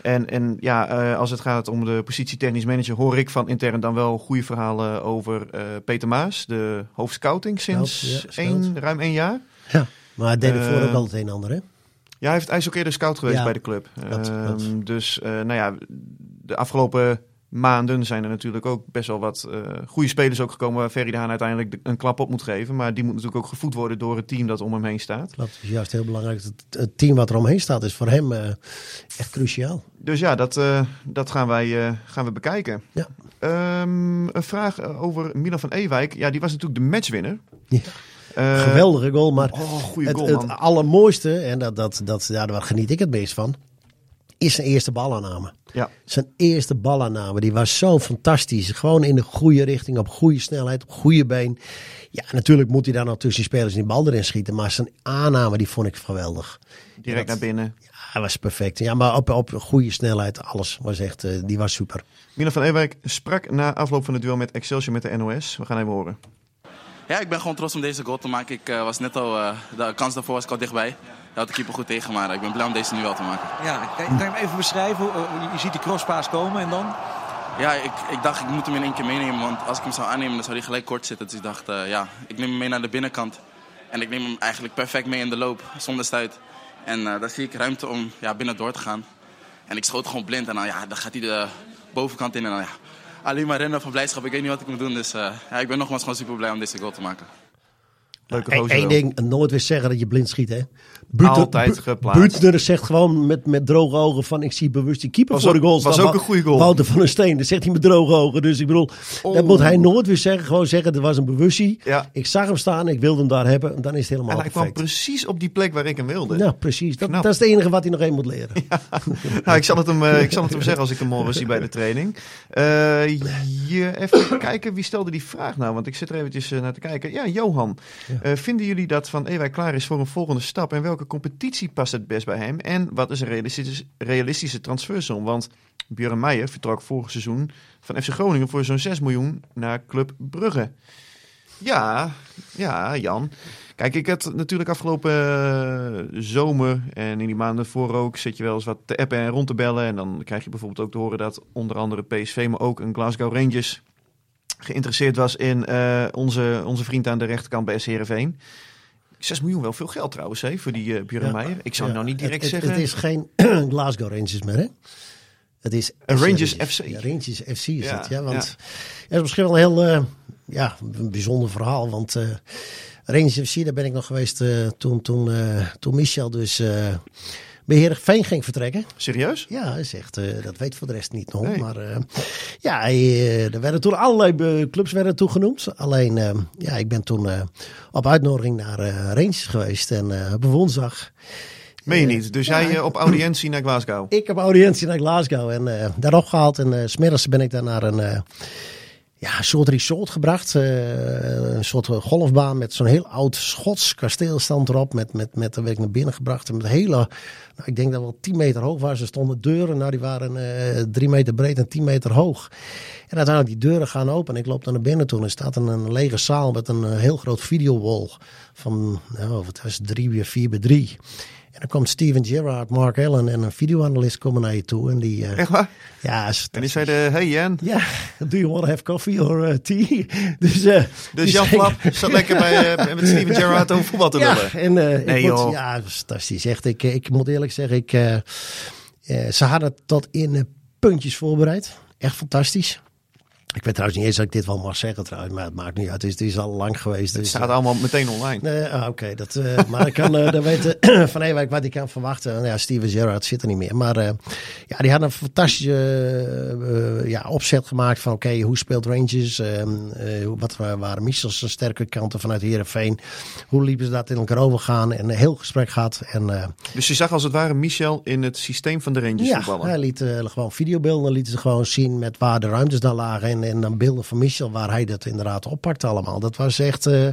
En, en ja, eh, als het gaat om de positie technisch manager, hoor ik van intern dan wel goede verhalen over eh, Peter Maas, de hoofdscouting sinds ja, één, ruim één jaar. Ja, maar hij deed ervoor Eh, ook al het een en ander, hè? Ja, hij heeft, ook eerder scout geweest Ja, bij de club. klopt, Ehm, klopt. Dus nou ja, de afgelopen maanden zijn er natuurlijk ook best wel wat eh, goede spelers ook gekomen waar Ferry de Haan uiteindelijk de- een klap op moet geven. Maar die moet natuurlijk ook gevoed worden door het team dat om hem heen staat. Dat is juist heel belangrijk. Het, het team wat er omheen staat is voor hem eh, echt cruciaal. Dus ja, dat, eh, dat gaan, wij, gaan we bekijken. Ja. Ehm, een vraag over Milan van Ewijk. Ja, die was natuurlijk de matchwinner. Ja. Geweldige goal, maar Oh, het, goal, het allermooiste, en dat, dat, dat, ja, daar geniet ik het meest van, is zijn eerste balaanname. Ja. Zijn eerste balaanname, die was zo fantastisch. Gewoon in de goede richting, op goede snelheid, op goede been. Ja, natuurlijk moet hij daar nog tussen die spelers die bal erin schieten. Maar zijn aanname, die vond ik geweldig. Direct naar binnen. Ja, hij was perfect. Ja, maar op, op goede snelheid, alles was echt, eh, die was super. Milan van Ewijk sprak na afloop van het duel met Excelsior met de NOS. We gaan even horen. Ja, ik ben gewoon trots om deze goal te maken. Ik eh, was net al, eh, de kans daarvoor was ik al dichtbij. Had de keeper goed tegen, maar ik ben blij om deze nu wel te maken. Ja, kan je hem even beschrijven? Je ziet die crosspaas komen en dan? Ja, ik, ik dacht ik moet hem in één keer meenemen, want als ik hem zou aannemen dan zou hij gelijk kort zitten. Dus ik dacht, eh, ja, ik neem hem mee naar de binnenkant. En ik neem hem eigenlijk perfect mee in de loop, zonder stuit. En eh, daar zie ik ruimte om ja, binnen door te gaan. En ik schoot gewoon blind en dan, ja, dan gaat hij de bovenkant in en dan ja, alleen maar rennen van blijdschap. Ik weet niet wat ik moet doen, dus eh, ja, ik ben nogmaals gewoon super blij om deze goal te maken. Leuke Eén gozer ding, nooit weer zeggen dat je blind schiet, hè? Altijd geplaatst. Zegt gewoon met, met droge ogen van ik zie bewust die keeper Was voor de goal was staan. ook een goede goal. Wouter van der Steen, dat zegt hij met droge ogen. Dus ik bedoel, dat Oh. moet hij nooit weer zeggen. Gewoon zeggen, er was een bewustie. Ja. Ik zag hem staan, ik wilde hem daar hebben. En dan is het En helemaal hij kwam perfect. precies op die plek waar ik hem wilde. Ja, precies. Dat, dat is het enige wat hij nog één moet leren. Nou, ik, zal het hem, eh, ik zal het hem zeggen als ik hem morgen zie bij de training. Eh, je, even kijken, wie stelde die vraag nou? Want ik zit er eventjes eh, naar te kijken. Ja, Johan. Eh, vinden jullie dat Van Ewijk klaar is voor een volgende stap? En welke competitie past het best bij hem? En wat is een realistische, realistische transfersom? Want Björn Meijer vertrok vorig seizoen van FC Groningen voor zo'n 6 miljoen naar Club Brugge. Ja, ja, Jan. Kijk, ik had natuurlijk afgelopen eh, zomer en in die maanden voor ook zit je wel eens wat te appen en rond te bellen. En dan krijg je bijvoorbeeld ook te horen dat onder andere PSV, maar ook een Glasgow Rangers geïnteresseerd was in eh, onze, onze vriend aan de rechterkant bij SC Heerenveen. 6 miljoen wel veel geld trouwens, hè, voor die uh, Ja. Meijer. Ik zou Ja, nou niet direct het, zeggen... Het is geen Glasgow Rangers meer, hè? Het is Rangers FC. Ja, Rangers FC is Ja, het, ja. Want het is misschien wel een heel eh, ja, een bijzonder verhaal. Want eh Rangers FC, daar ben ik nog geweest toen, toen, toen Michel dus bij Heerenveen ging vertrekken. Serieus? Ja, hij zegt, eh, dat weet voor de rest niet nog. Nee. Maar eh, ja, eh, er werden toen allerlei clubs werden toegenoemd. Alleen, ja, ik ben toen op uitnodiging naar Rangers geweest. En op woensdag Meen je niet? Dus jij op audiëntie naar Glasgow? ik heb audiëntie naar Glasgow en daar opgehaald. En 's smiddags ben ik daar naar een ja, een soort resort gebracht. Eh, een soort golfbaan met zo'n heel oud Schots kasteelstand erop. Met, met, met, daar werd naar binnen gebracht. Met hele, nou, ik denk dat wel 10 meter hoog was. Er stonden deuren, nou die waren eh 3 meter breed en 10 meter hoog. En uiteindelijk die deuren gaan open. En ik loop dan naar binnen toe. En er staat een, een lege zaal met een eh, heel groot videowall. Van, nou, het was 3 bij 4 bij 3. En dan komt Steven Gerrard, Mark Allen en een videoanalist komen naar je toe. En die, eh, Echt waar? ja, is En die zeiden, hey Jan. ja, do you want to have coffee or uh, tea? Dus, eh, Dus Jan Flap zat lekker bij, eh, met Steven Gerrard over voetbal te Ja, lullen. en eh, Nee, ik moet, joh. ja, fantastisch. Echt, ik, ik moet eerlijk zeggen, ik, eh, eh, ze hadden het tot in eh, puntjes voorbereid. Echt fantastisch. Ik weet trouwens niet eens dat ik dit wel mag zeggen trouwens, maar het maakt niet uit. Het is, het is al lang geweest. Het dus, staat eh, allemaal meteen online. Nee, ah, Oké, dat, eh, maar ik kan dan weten van Ewijk wat ik kan verwachten. Nou Ja, Steven Gerrard zit er niet meer. Maar ja, die hadden een fantastische ja, opzet gemaakt van oké, hoe speelt Rangers? Ehm, eh, wat wa- waren Michels sterke kanten vanuit Heerenveen? Hoe liepen ze dat in elkaar overgaan? En een heel gesprek gehad. En Dus je zag als het ware Michel in het systeem van de Rangers ja, voetballen. hij liet gewoon videobeelden lieten ze gewoon zien met waar de ruimtes dan lagen. En, en dan beelden van Michel waar hij dat inderdaad oppakte allemaal. Dat was echt, eh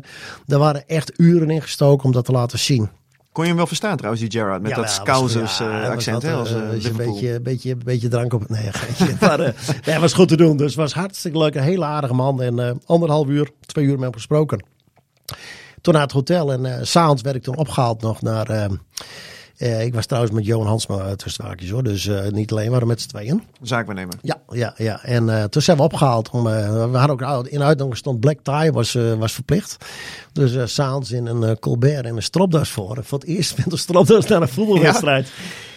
er waren echt uren in gestoken om dat te laten zien. Kon je hem wel verstaan trouwens, die Gerrard, met Ja, dat Scousers ja, eh, accent. hè, eh, een beetje, beetje, beetje drank op het. Nee, geintje. maar nee, was goed te doen. Dus het was hartstikke leuk. Een hele aardige man. En anderhalf uur, twee uur met hem gesproken. Toen naar het hotel. En s'avonds werd ik toen opgehaald nog naar. Eh, eh, ik was trouwens met Johan Hansma uh, tussen haakjes hoor. Dus eh, niet alleen, we waren met z'n tweeën. Zaakwaarnemer. Ja, ja, ja. En eh, toen zijn we opgehaald. Om, eh, we hadden ook in uitnodiging stond black tie was, eh, was verplicht. Dus eh s'avonds in een eh, Colbert en een stropdas voor. Voor het eerst met een stropdas naar een voetbalwedstrijd.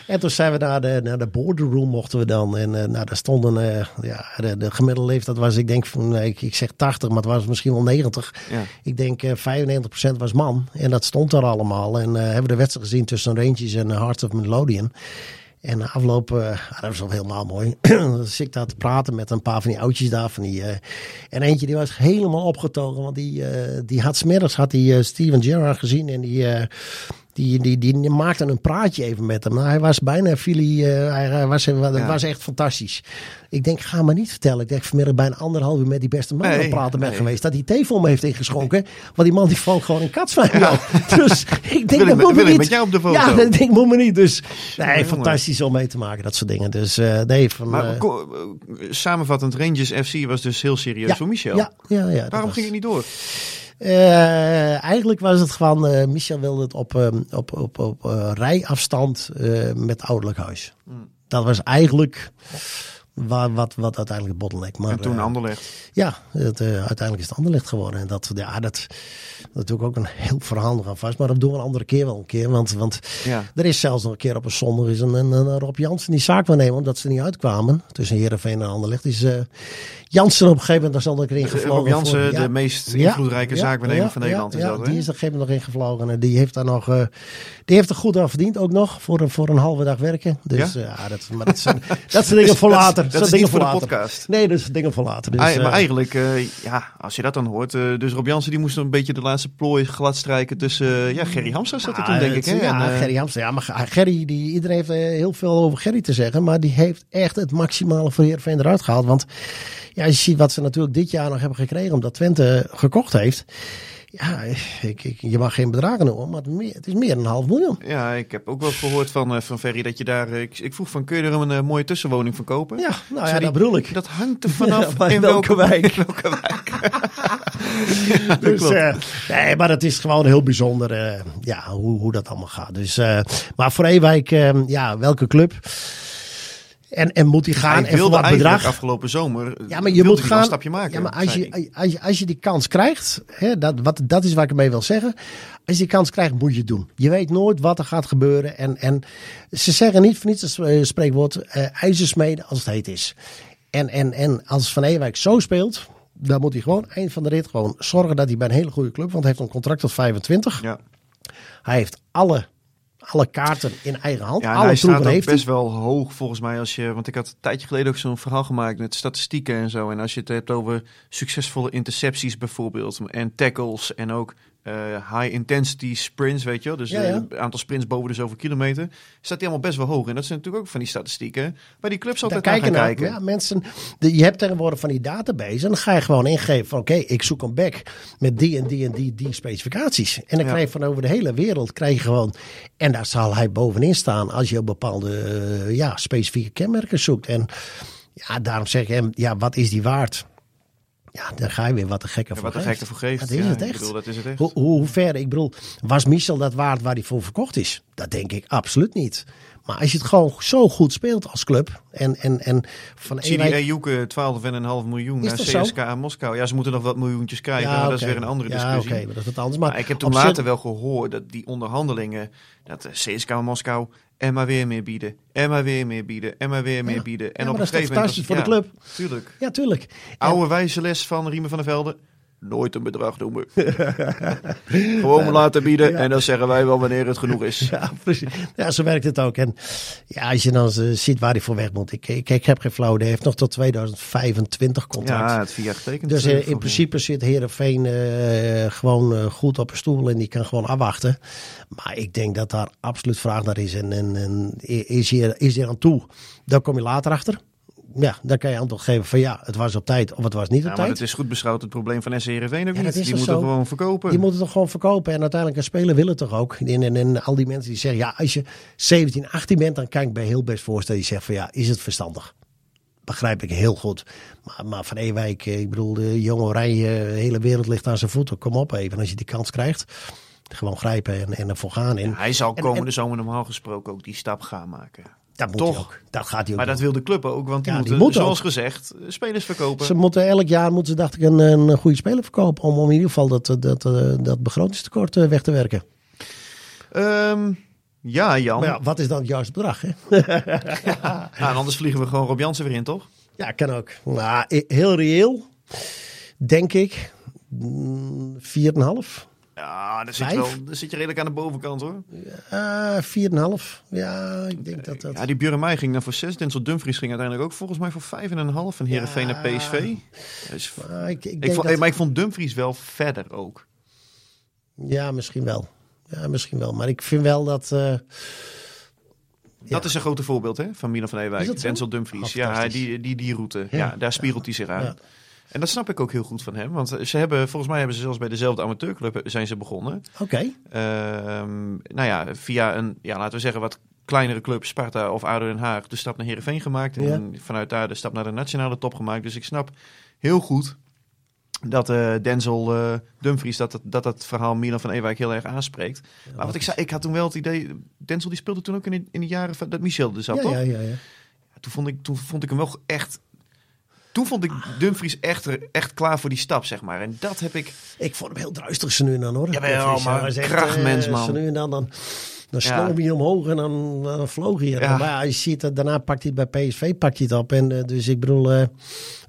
En toen zijn we naar de, naar de borderroom mochten we dan. En eh, nou, daar stonden, eh, ja, de, de gemiddelde leeftijd was, ik denk, van, nee, ik, ik zeg 80, maar het was misschien wel 90. Ja. Ik denk eh 95% was man. En dat stond er allemaal. En eh hebben we de wedstrijd gezien tussen Rangers en eh, Heart of Midlothian. En na afloop, eh, ah, dat was wel helemaal mooi. Dan zit ik daar te praten met een paar van die oudjes daar. Van die, eh, en eentje die was helemaal opgetogen. Want die, eh, die had smiddags had die, eh, Steven Gerrard gezien. En die, eh, die, die, die, maakte een praatje even met hem. Nou, hij was bijna Philly. eh, hij, hij was, dat Ja. was echt fantastisch. Ik denk, ga maar niet vertellen. Ik denk, vanmiddag bijna anderhalf uur met die beste man aan het Nee, praten ben nee. geweest. Dat hij thee voor me heeft ingeschonken. Want die man die valt gewoon katsvijn. joh. Dus ik denk, dat moet me niet. met jou op de foto? Ja, dat denk ik moet me niet. Dus nee, fantastisch om mee te maken. Dat soort dingen. Dus eh, nee, van... Maar eh, eh, samenvattend, Rangers FC was dus heel serieus ja, voor Michel. Ja, ja, ja, Waarom was- ging het niet door? Eh, eigenlijk was het gewoon, eh, Michel wilde het op, ehm, op, op, op eh, rijafstand met ouderlijk huis. Hmm. Dat was eigenlijk waar, wat, wat uiteindelijk het bottleneck. Maar, en toen Anderlecht. Ja, het, uiteindelijk is het Anderlecht geworden. En dat, ja, dat, natuurlijk ook een heel verhaal aan vast. Maar dat doen we een andere keer wel een keer. Want, want Ja. er is zelfs nog een keer op een zondag is een, een, een Rob Jansen die zaak waarnemen. Omdat ze niet uitkwamen. Tussen Heerenveen en Anderlecht. Is Jansen op een gegeven moment daar stond ik erin gevlogen. Rob Jansen, voor- ja. de meest invloedrijke ja, van Nederland. Ja, is dat, die is er op een gegeven moment nog ingevlogen. En die heeft daar nog, eh, die heeft er goed aan verdiend ook nog. Voor, een- voor een halve dag werken. Dus Ja? ja, dat, maar dat, zijn, dat zijn dingen voor Dat later. dat zijn is dingen voor de later. podcast. Nee, dat is dingen voor later. Dus, Ah, maar eh, eigenlijk, eh, ja, als je dat dan hoort. eh, dus Rob Jansen die moest een beetje de laatste plooi glad strijken tussen... eh, ja, Gerry Hamstra zat er toen, denk ik. Hè? Ja, En, eh, Gerry Hamster. Ja, maar Gerry, die, iedereen heeft eh, heel veel over Gerry te zeggen. Maar die heeft echt het maximale voor Heerenveen eruit gehaald. Want Ja, je ziet wat ze natuurlijk dit jaar nog hebben gekregen omdat Twente gekocht heeft. Ja, ik, ik, je mag geen bedragen noemen, maar het, meer, het is meer dan een half miljoen. Ja, ik heb ook wel gehoord van, eh, van Ferry dat je daar... eh, Ik, ik vroeg van, kun je er een eh, mooie tussenwoning van kopen? Ja, nou ja, die, dat bedoel ik. Dat hangt er vanaf Ja, in welke wijk. in welke wijk. ja, Dus, nee, maar het is gewoon heel bijzonder ja, hoe, hoe dat allemaal gaat. Dus, maar voor Ewijk, ja, welke club? En, en moet hij gaan? Hij en voor wat bedrag? afgelopen zomer Ja, maar je moet gaan. een stapje maken. ja, maar als je, als, je, als je die kans krijgt, hè, dat, wat, dat is wat ik ermee wil zeggen. Als je die kans krijgt, moet je het doen. Je weet nooit wat er gaat gebeuren. En, en ze zeggen niet voor niets het eh, spreekwoord eh ijzersmeden als het heet is. En, en, en als Van Ewijk zo speelt, dan moet hij gewoon eind van de rit gewoon zorgen dat hij bij een hele goede club, want hij heeft een contract tot 25. Ja. Hij heeft alle, alle kaarten in eigen hand. Ja, alle hij staat ook heeft best hij. wel hoog volgens mij als je, want ik had een tijdje geleden ook zo'n verhaal gemaakt met statistieken en zo. En als je het hebt over succesvolle intercepties bijvoorbeeld en tackles en ook eh, high intensity sprints, weet je wel. Dus Ja, eh, ja. een aantal sprints boven de zoveel kilometer. Staat die allemaal best wel hoog. En dat zijn natuurlijk ook van die statistieken waar die clubs altijd kijken naar. kijken. Ja, mensen, de, je hebt tegenwoordig van die database en dan ga je gewoon ingeven van oké, ik zoek een back met die en die en die, die specificaties. En dan krijg je van over de hele wereld krijg je gewoon, en daar zal hij bovenin staan als je op bepaalde eh, ja, specifieke kenmerken zoekt. En ja, daarom zeg ik hem, ja, wat is die waard? Ja, dan ga je weer wat de gekke Ja, voor wat de geeft. gek ervoor geeft. Dat is Ja, het ik echt. bedoel, dat is het echt. Hoe, hoe, hoe ver, ik bedoel, was Michel dat waard waar hij voor verkocht is? Dat denk ik absoluut niet. Maar als je het gewoon zo goed speelt als club en, en, en van Ewijk- Ejuke 12,5 miljoen naar? CSKA Moskou. Ja, ze moeten nog wat miljoentjes krijgen, maar dat is weer een andere Ja, discussie. oké, maar dat is wat anders. Maar, Maar ik heb toen later wel gehoord dat die onderhandelingen, dat de CSKA Moskou en maar weer meer bieden, en maar weer meer bieden, en maar weer meer Ja. bieden. En Ja, op een dat is gegeven moment fantastisch voor de was- ja, Tuurlijk. Ja, tuurlijk. Oude wijze les van Riemen van der Velde. Nooit een bedrag noemen. Gewoon laten bieden en dan zeggen wij wel wanneer het genoeg is. Ja, precies. Ja, zo werkt het ook. En ja, als je dan eh, ziet waar hij voor weg moet. Ik, ik, ik heb geen flauw. Hij heeft nog tot 2025 contract. Ja, het vier jaar getekend. Dus eh, eh, in principe zit Herenveen uh, gewoon goed op een stoel en die kan gewoon afwachten. Maar ik denk dat daar absoluut vraag naar is. En, en, en is, hier, is hier aan toe, dan kom je later achter. Ja, dan kan je antwoord geven van ja, het was op tijd of het was niet op Ja, maar tijd. het is goed beschouwd het probleem van SC Heerenveen ook Ja, niet. Die moeten gewoon verkopen. Die moeten toch gewoon verkopen. En uiteindelijk een speler wil het toch ook. En, en, en al die mensen die zeggen, ja, als je 17, 18 bent, dan kan ik bij heel best voorstellen. Die zegt van ja, is het verstandig? Begrijp ik heel goed. Maar, maar van Ewijk, eh, ik bedoel, de jonge Oranje, de hele wereld ligt aan zijn voeten. Kom op even, als je die kans krijgt. Gewoon grijpen en, en ervoor gaan. En, Hij zal en- komende en- zomer normaal gesproken ook die stap gaan maken. Dat moet toch? hij ook. Dat gaat hij ook Maar dat wil de club ook, want die Ja, die moeten, moet ook. zoals gezegd, spelers verkopen. Ze moeten elk jaar, moeten ze, dacht ik, een, een goede speler verkopen. Om, om in ieder geval dat, dat, dat, dat begrotingstekort eh, weg te werken. Ehm, ja, Jan. Maar ja, wat is dan het juiste bedrag? Hè? Nou, en anders vliegen we gewoon Rob Jansen weer in, toch? Ja, kan ook. Maar i- heel reëel, denk ik, mm, 4,5. Ja, dan zit, je wel, dan zit je redelijk aan de bovenkant, hoor. Uh, 4,5. Ja, ik denk dat dat... Ja, die Björn Meij ging dan voor 6. Denzel Dumfries ging uiteindelijk ook volgens mij voor 5,5 van Heerenveen Ja. naar PSV. Dus, Maar ik, ik ik denk vond, dat- Maar ik vond Dumfries wel verder ook. Ja, misschien wel. Ja, misschien wel. Maar ik vind wel dat... eh, Dat is een grote voorbeeld hè, van Milan van Ewijk. Denzel Dumfries. Oh, ja, die, die, die route. Ja, Ja. daar spiegelt hij zich aan. En dat snap ik ook heel goed van hem. Want ze hebben, volgens mij hebben ze zelfs bij dezelfde amateurclub zijn ze begonnen. Oké. Ehm, nou ja, via een, ja, laten we zeggen, wat kleinere club, Sparta of ADO Den Haag, de stap naar Heerenveen gemaakt. En vanuit daar de stap naar de nationale top gemaakt. Dus ik snap heel goed dat eh, Denzel eh, Dumfries, dat, dat, dat dat verhaal Milan van Ewijk heel erg aanspreekt. maar wat ik zei, ik had toen wel het idee, Denzel die speelde toen ook in, de- in de jaren van, dat Michel er zat, Ja, toch? ja, ja, ja. Toen, vond ik, toen vond ik hem wel echt... Toen vond ik Dumfries echt, echt klaar voor die stap, zeg maar. En dat heb ik... Ik vond hem heel druistig zo nu en dan hoor. Dumfries, maar echt, krachtmens, eh, man. Zo nu en dan, dan, dan Ja. sloop hij omhoog en dan, dan vloog hij. Ja. Maar ja, je ziet dat daarna pakt hij het bij PSV pakt hij het op. En, eh, dus ik bedoel, eh,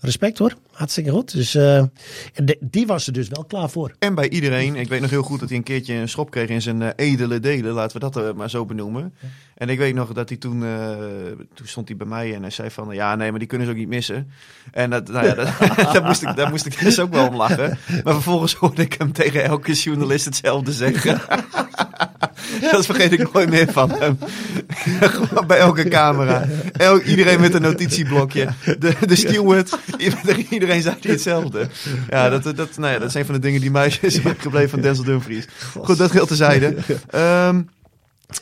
respect hoor. Hartstikke goed. Dus eh, de- die was er dus wel klaar voor. En bij iedereen. Ik weet nog heel goed dat hij een keertje een schop kreeg in zijn eh, edele delen. Laten we dat eh, maar zo benoemen. En ik weet nog dat hij toen... toen stond hij bij mij en hij zei van... Ja, nee, maar die kunnen ze ook niet missen. En dat, nou ja, dat, daar, moest ik, daar moest ik dus ook wel om lachen. Maar vervolgens hoorde ik hem tegen elke journalist hetzelfde zeggen. dat vergeet ik nooit meer van hem. Gewoon bij elke camera. Iedereen met een notitieblokje. De, de steward. Iedereen zei die hetzelfde. Ja, dat, dat, nou ja, dat is een van de dingen die mij is gebleven van Denzel Dumfries. Goed, dat geldt tezijde. Ehm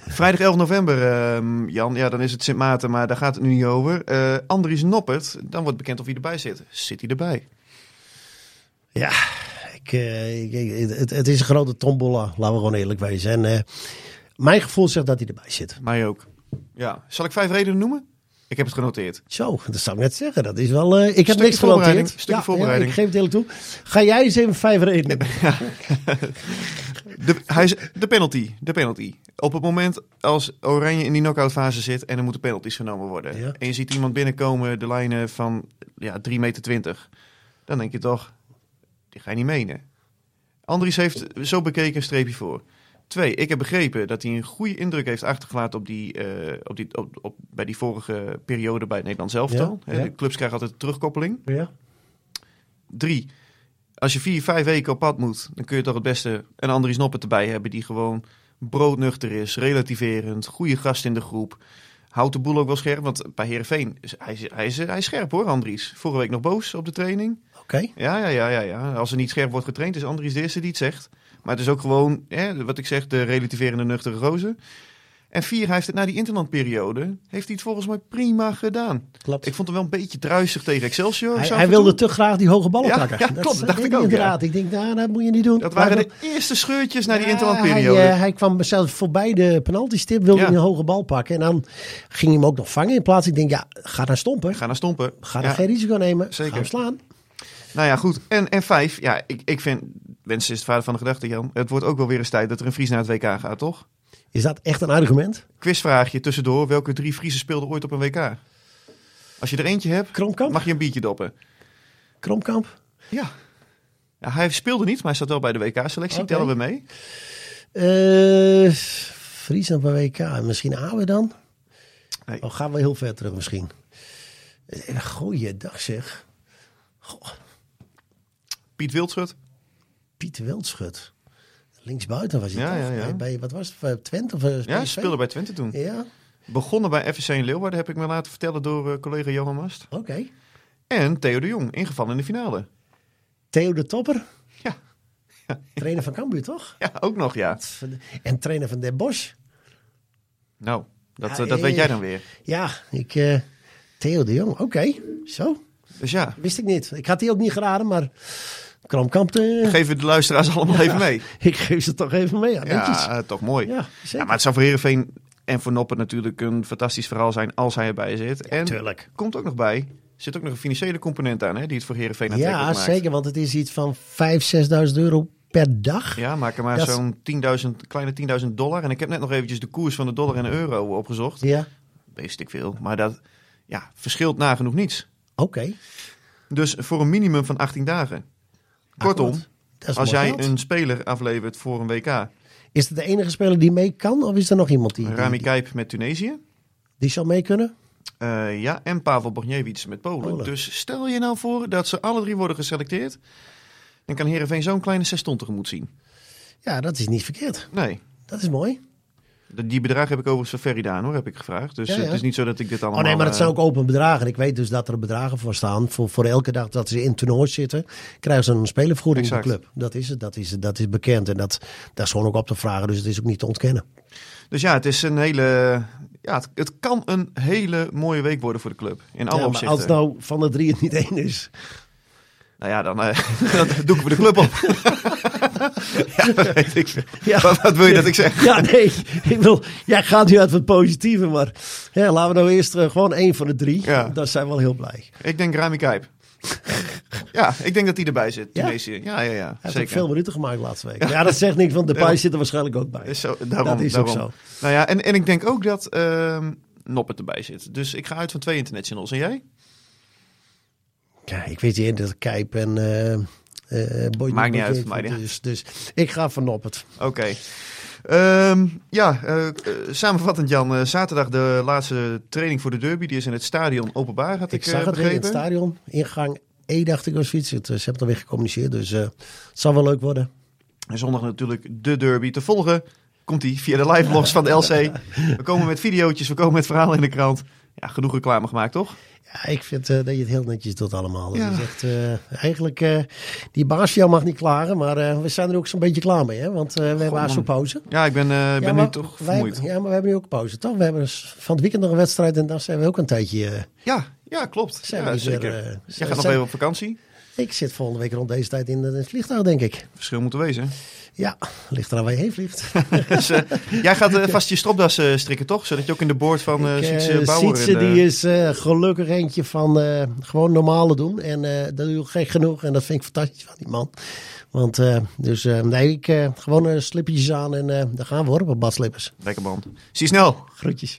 Vrijdag 11 november, ehm, Jan. Ja, dan is het Sint Maarten, maar daar gaat het nu niet over. Eh Andries Noppert, dan wordt bekend of hij erbij zit. Zit hij erbij? Ja, ik, eh, ik- ik- het, het is een grote tombola, laten we gewoon eerlijk wezen. En eh, mijn gevoel zegt dat hij erbij zit. Mij ook. Ja. Zal ik vijf redenen noemen? Ik heb het genoteerd. Zo, dat zou ik net zeggen. Dat is wel. eh, ik heb niks genoteerd. stukje Ja, voorbereiding. Ja, ik geef het eerlijk toe. Ga jij eens even vijf redenen. De, hij is, de penalty. De penalty. Op het moment als Oranje in die knock-out fase zit en er moeten penalties genomen worden. Ja. En je ziet iemand binnenkomen de lijnen van ja, 3 meter 20. Dan denk je toch, die ga je niet menen. Andries heeft zo bekeken een streepje voor. Twee, ik heb begrepen dat hij een goede indruk heeft achtergelaten op die, eh, op die, op, op, bij die vorige periode bij het Nederlands elftal. Ja, Hè, ja. De clubs krijgen altijd een terugkoppeling. Ja. Drie, als je vier, vijf weken op pad moet, dan kun je toch het beste een Andries Noppert erbij hebben die gewoon broodnuchter is, relativerend, goede gast in de groep. Houdt de boel ook wel scherp, want bij Heerenveen, is, hij, is, hij, is, hij is scherp hoor, Andries. Vorige week nog boos op de training. Oké. Ja, ja, ja, ja, ja. Als er niet scherp wordt getraind, is Andries de eerste die het zegt. Maar het is ook gewoon, hè, wat ik zeg, de relativerende nuchtere rozen. En vier, hij heeft het na die interlandperiode, heeft hij het volgens mij prima gedaan. Klopt. Ik vond hem wel een beetje druisig tegen Excelsior. Hij, hij wilde te graag die hoge ballen Ja, pakken. ja, klopt, dat dacht ik ook, Inderdaad. Ik denk, nou, dat moet je niet doen. Dat waren Maar de eerste scheurtjes na die Ja, interlandperiode. Hij, eh, hij kwam zelfs voorbij de penaltystip, wilde een hoge bal pakken. En dan ging hij hem ook nog vangen. In plaats, ik denk, ja, ga naar stompen. Ga naar stompen. Ga er geen risico nemen. Zeker. Ga hem slaan. Nou ja, goed. En, en vijf, ja, ik, ik vind, Wens is het vader van de gedachte, Jan. Het wordt ook wel weer eens tijd dat er een Fries naar het WK gaat, toch? Is dat echt een argument? Quizvraagje tussendoor. Welke drie Friese speelden ooit op een WK? Als je er eentje hebt, Kromkamp? mag je een biertje doppen. Kromkamp? Ja. ja. Hij speelde niet, maar hij zat wel bij de WK-selectie. Tellen we mee. Eh Friesland bij WK. Misschien Awe dan? Nee. Oh, gaan we heel ver terug misschien. Eh, Goeiedag zeg. Goh, Piet Wildschut. Piet Wildschut. Linksbuiten was hij Ja, toch? ja, ja. Bij, wat was het? Twente of eh, Ja, PSV? speelde bij Twente toen. Ja, Begonnen bij FSC in Leeuwarden, heb ik me laten vertellen door eh, collega Johan Mast. oké. En Theo de Jong, ingevallen in de finale. Theo de Topper. Ja. Trainer van Cambuur, toch? Ja, ook nog, ja. En trainer van Den Bosch. Nou, dat, eh, dat eh, weet jij dan weer. Ja, ik... Theo de Jong, oké. Zo, Dus ja, wist ik niet. Ik had die ook niet geraden, maar... Kramkamp, geven we de luisteraars allemaal even mee. ik geef ze toch even mee. Ja. Ja, toch mooi. Ja, Ja, maar het zou voor Heerenveen en voor Noppen natuurlijk een fantastisch verhaal zijn als hij erbij zit. en tuurlijk. komt ook nog bij, er zit ook nog een financiële component aan hè, die het voor Heerenveen aantrekkelijk Ja, maakt. zeker, want het is iets van 5.000, 6.000 euro per dag. Ja, maak er maar zo'n 10.000, kleine 10.000 dollar. En ik heb net nog eventjes de koers van de dollar en de euro opgezocht. Ja, Wist ik veel. Maar dat ja, verschilt nagenoeg niets. oké. Dus voor een minimum van 18 dagen. Kortom, als jij geld. een speler aflevert voor een WK. Is het de enige speler die mee kan? Of is er nog iemand die, Rami Kijp met Tunesië. die zou mee kunnen? Eh, ja, en Pavel Bogniewicz met Polen. Polen. Dus stel je nou voor dat ze alle drie worden geselecteerd. Dan kan Heerenveen zo'n kleine zes ton tegemoet zien. Ja, dat is niet verkeerd. Nee, Dat is mooi. Die bedragen heb ik overigens van Ferry Daan hoor, heb ik gevraagd. Dus Ja, ja. het is niet zo dat ik dit allemaal... Oh nee, maar het eh, zijn ook open bedragen. Ik weet dus dat er bedragen voor staan. Voor, voor elke dag dat ze in toernooi zitten, krijgen ze een spelervergoeding van de club. Dat is het. Dat is, dat is bekend. En dat, dat is gewoon ook op te vragen. Dus het is ook niet te ontkennen. Dus ja, het is een hele... Ja, het, het kan een hele mooie week worden voor de club. In alle Ja, opzichten. als nou van de drie het niet één is. Nou ja, dan, eh, dan doeken we de club op. ja, dat weet ik. Ja. Wat, wat wil je dat ik zeg? Ja, nee. Ik wil, jij gaat nu uit het positieve. Maar ja, laten we nou eerst eh, gewoon één van de drie. Ja. Dan zijn we wel heel blij. Ik denk Rami Kijp. ja, ik denk dat hij erbij zit. Ja? Tunesië. Ja, ja, ja. Hij heeft veel minuten gemaakt laatste week. Ja, dat zegt niks, want de Daarom. zit er waarschijnlijk ook bij. Is zo, daarom, dat is ook zo. Nou ja, en, en ik denk ook dat ehm Noppert erbij zit. Dus ik ga uit van twee internationals. En jij? Ja, ik weet niet dat Kijp en eh eh Boy Maakt niet uit, dus, dus ik ga van Noppert. Oké. Ehm, ja, eh, eh, samenvattend Jan. eh, zaterdag de laatste training voor de derby. Die is in het stadion openbaar, had ik, Ik zag eh, het in het stadion. Ingang E dacht ik. Het, eh, Ze hebben het alweer gecommuniceerd, dus eh, het zal wel leuk worden. En zondag natuurlijk de derby te volgen komt hij via de live vlogs van de LC. We komen met videootjes, we komen met verhalen in de krant. Ja, genoeg reclame gemaakt, toch? Ja, ik vind eh, dat je het heel netjes doet allemaal. Dat Ja. is echt, eh, eigenlijk, eh, die baas jou mag niet klagen, maar we zijn er ook zo'n beetje klaar mee. Hè? Want we hebben man. zo pauze. Ja, ik ben, eh, ben ja, nu toch wij- vermoeid. Ja, maar we hebben nu ook pauze, toch? We hebben dus van het weekend nog een wedstrijd en dan zijn we ook een tijdje... Ja, ja klopt. Zijn ja, we weer, zeker. Jij gaat nog zijn- even op vakantie. Ik zit volgende week rond deze tijd in, het vliegtuig, denk ik. Verschil moet er wezen. Ja, ligt eraan waar je heen vliegt. Dus, jij gaat eh, vast je stropdas eh, strikken, toch? Zodat je ook in de boord van Ik, Sietse Bauer... Sietse, in die is gelukkig eentje van gewoon normale doen. En dat doe ik gek genoeg. En dat vind ik fantastisch van die man. Want dus nee, ik gewoon uh, slipjes aan en daar gaan we hoor, op badslippers. Lekker band. Zie je snel. Groetjes.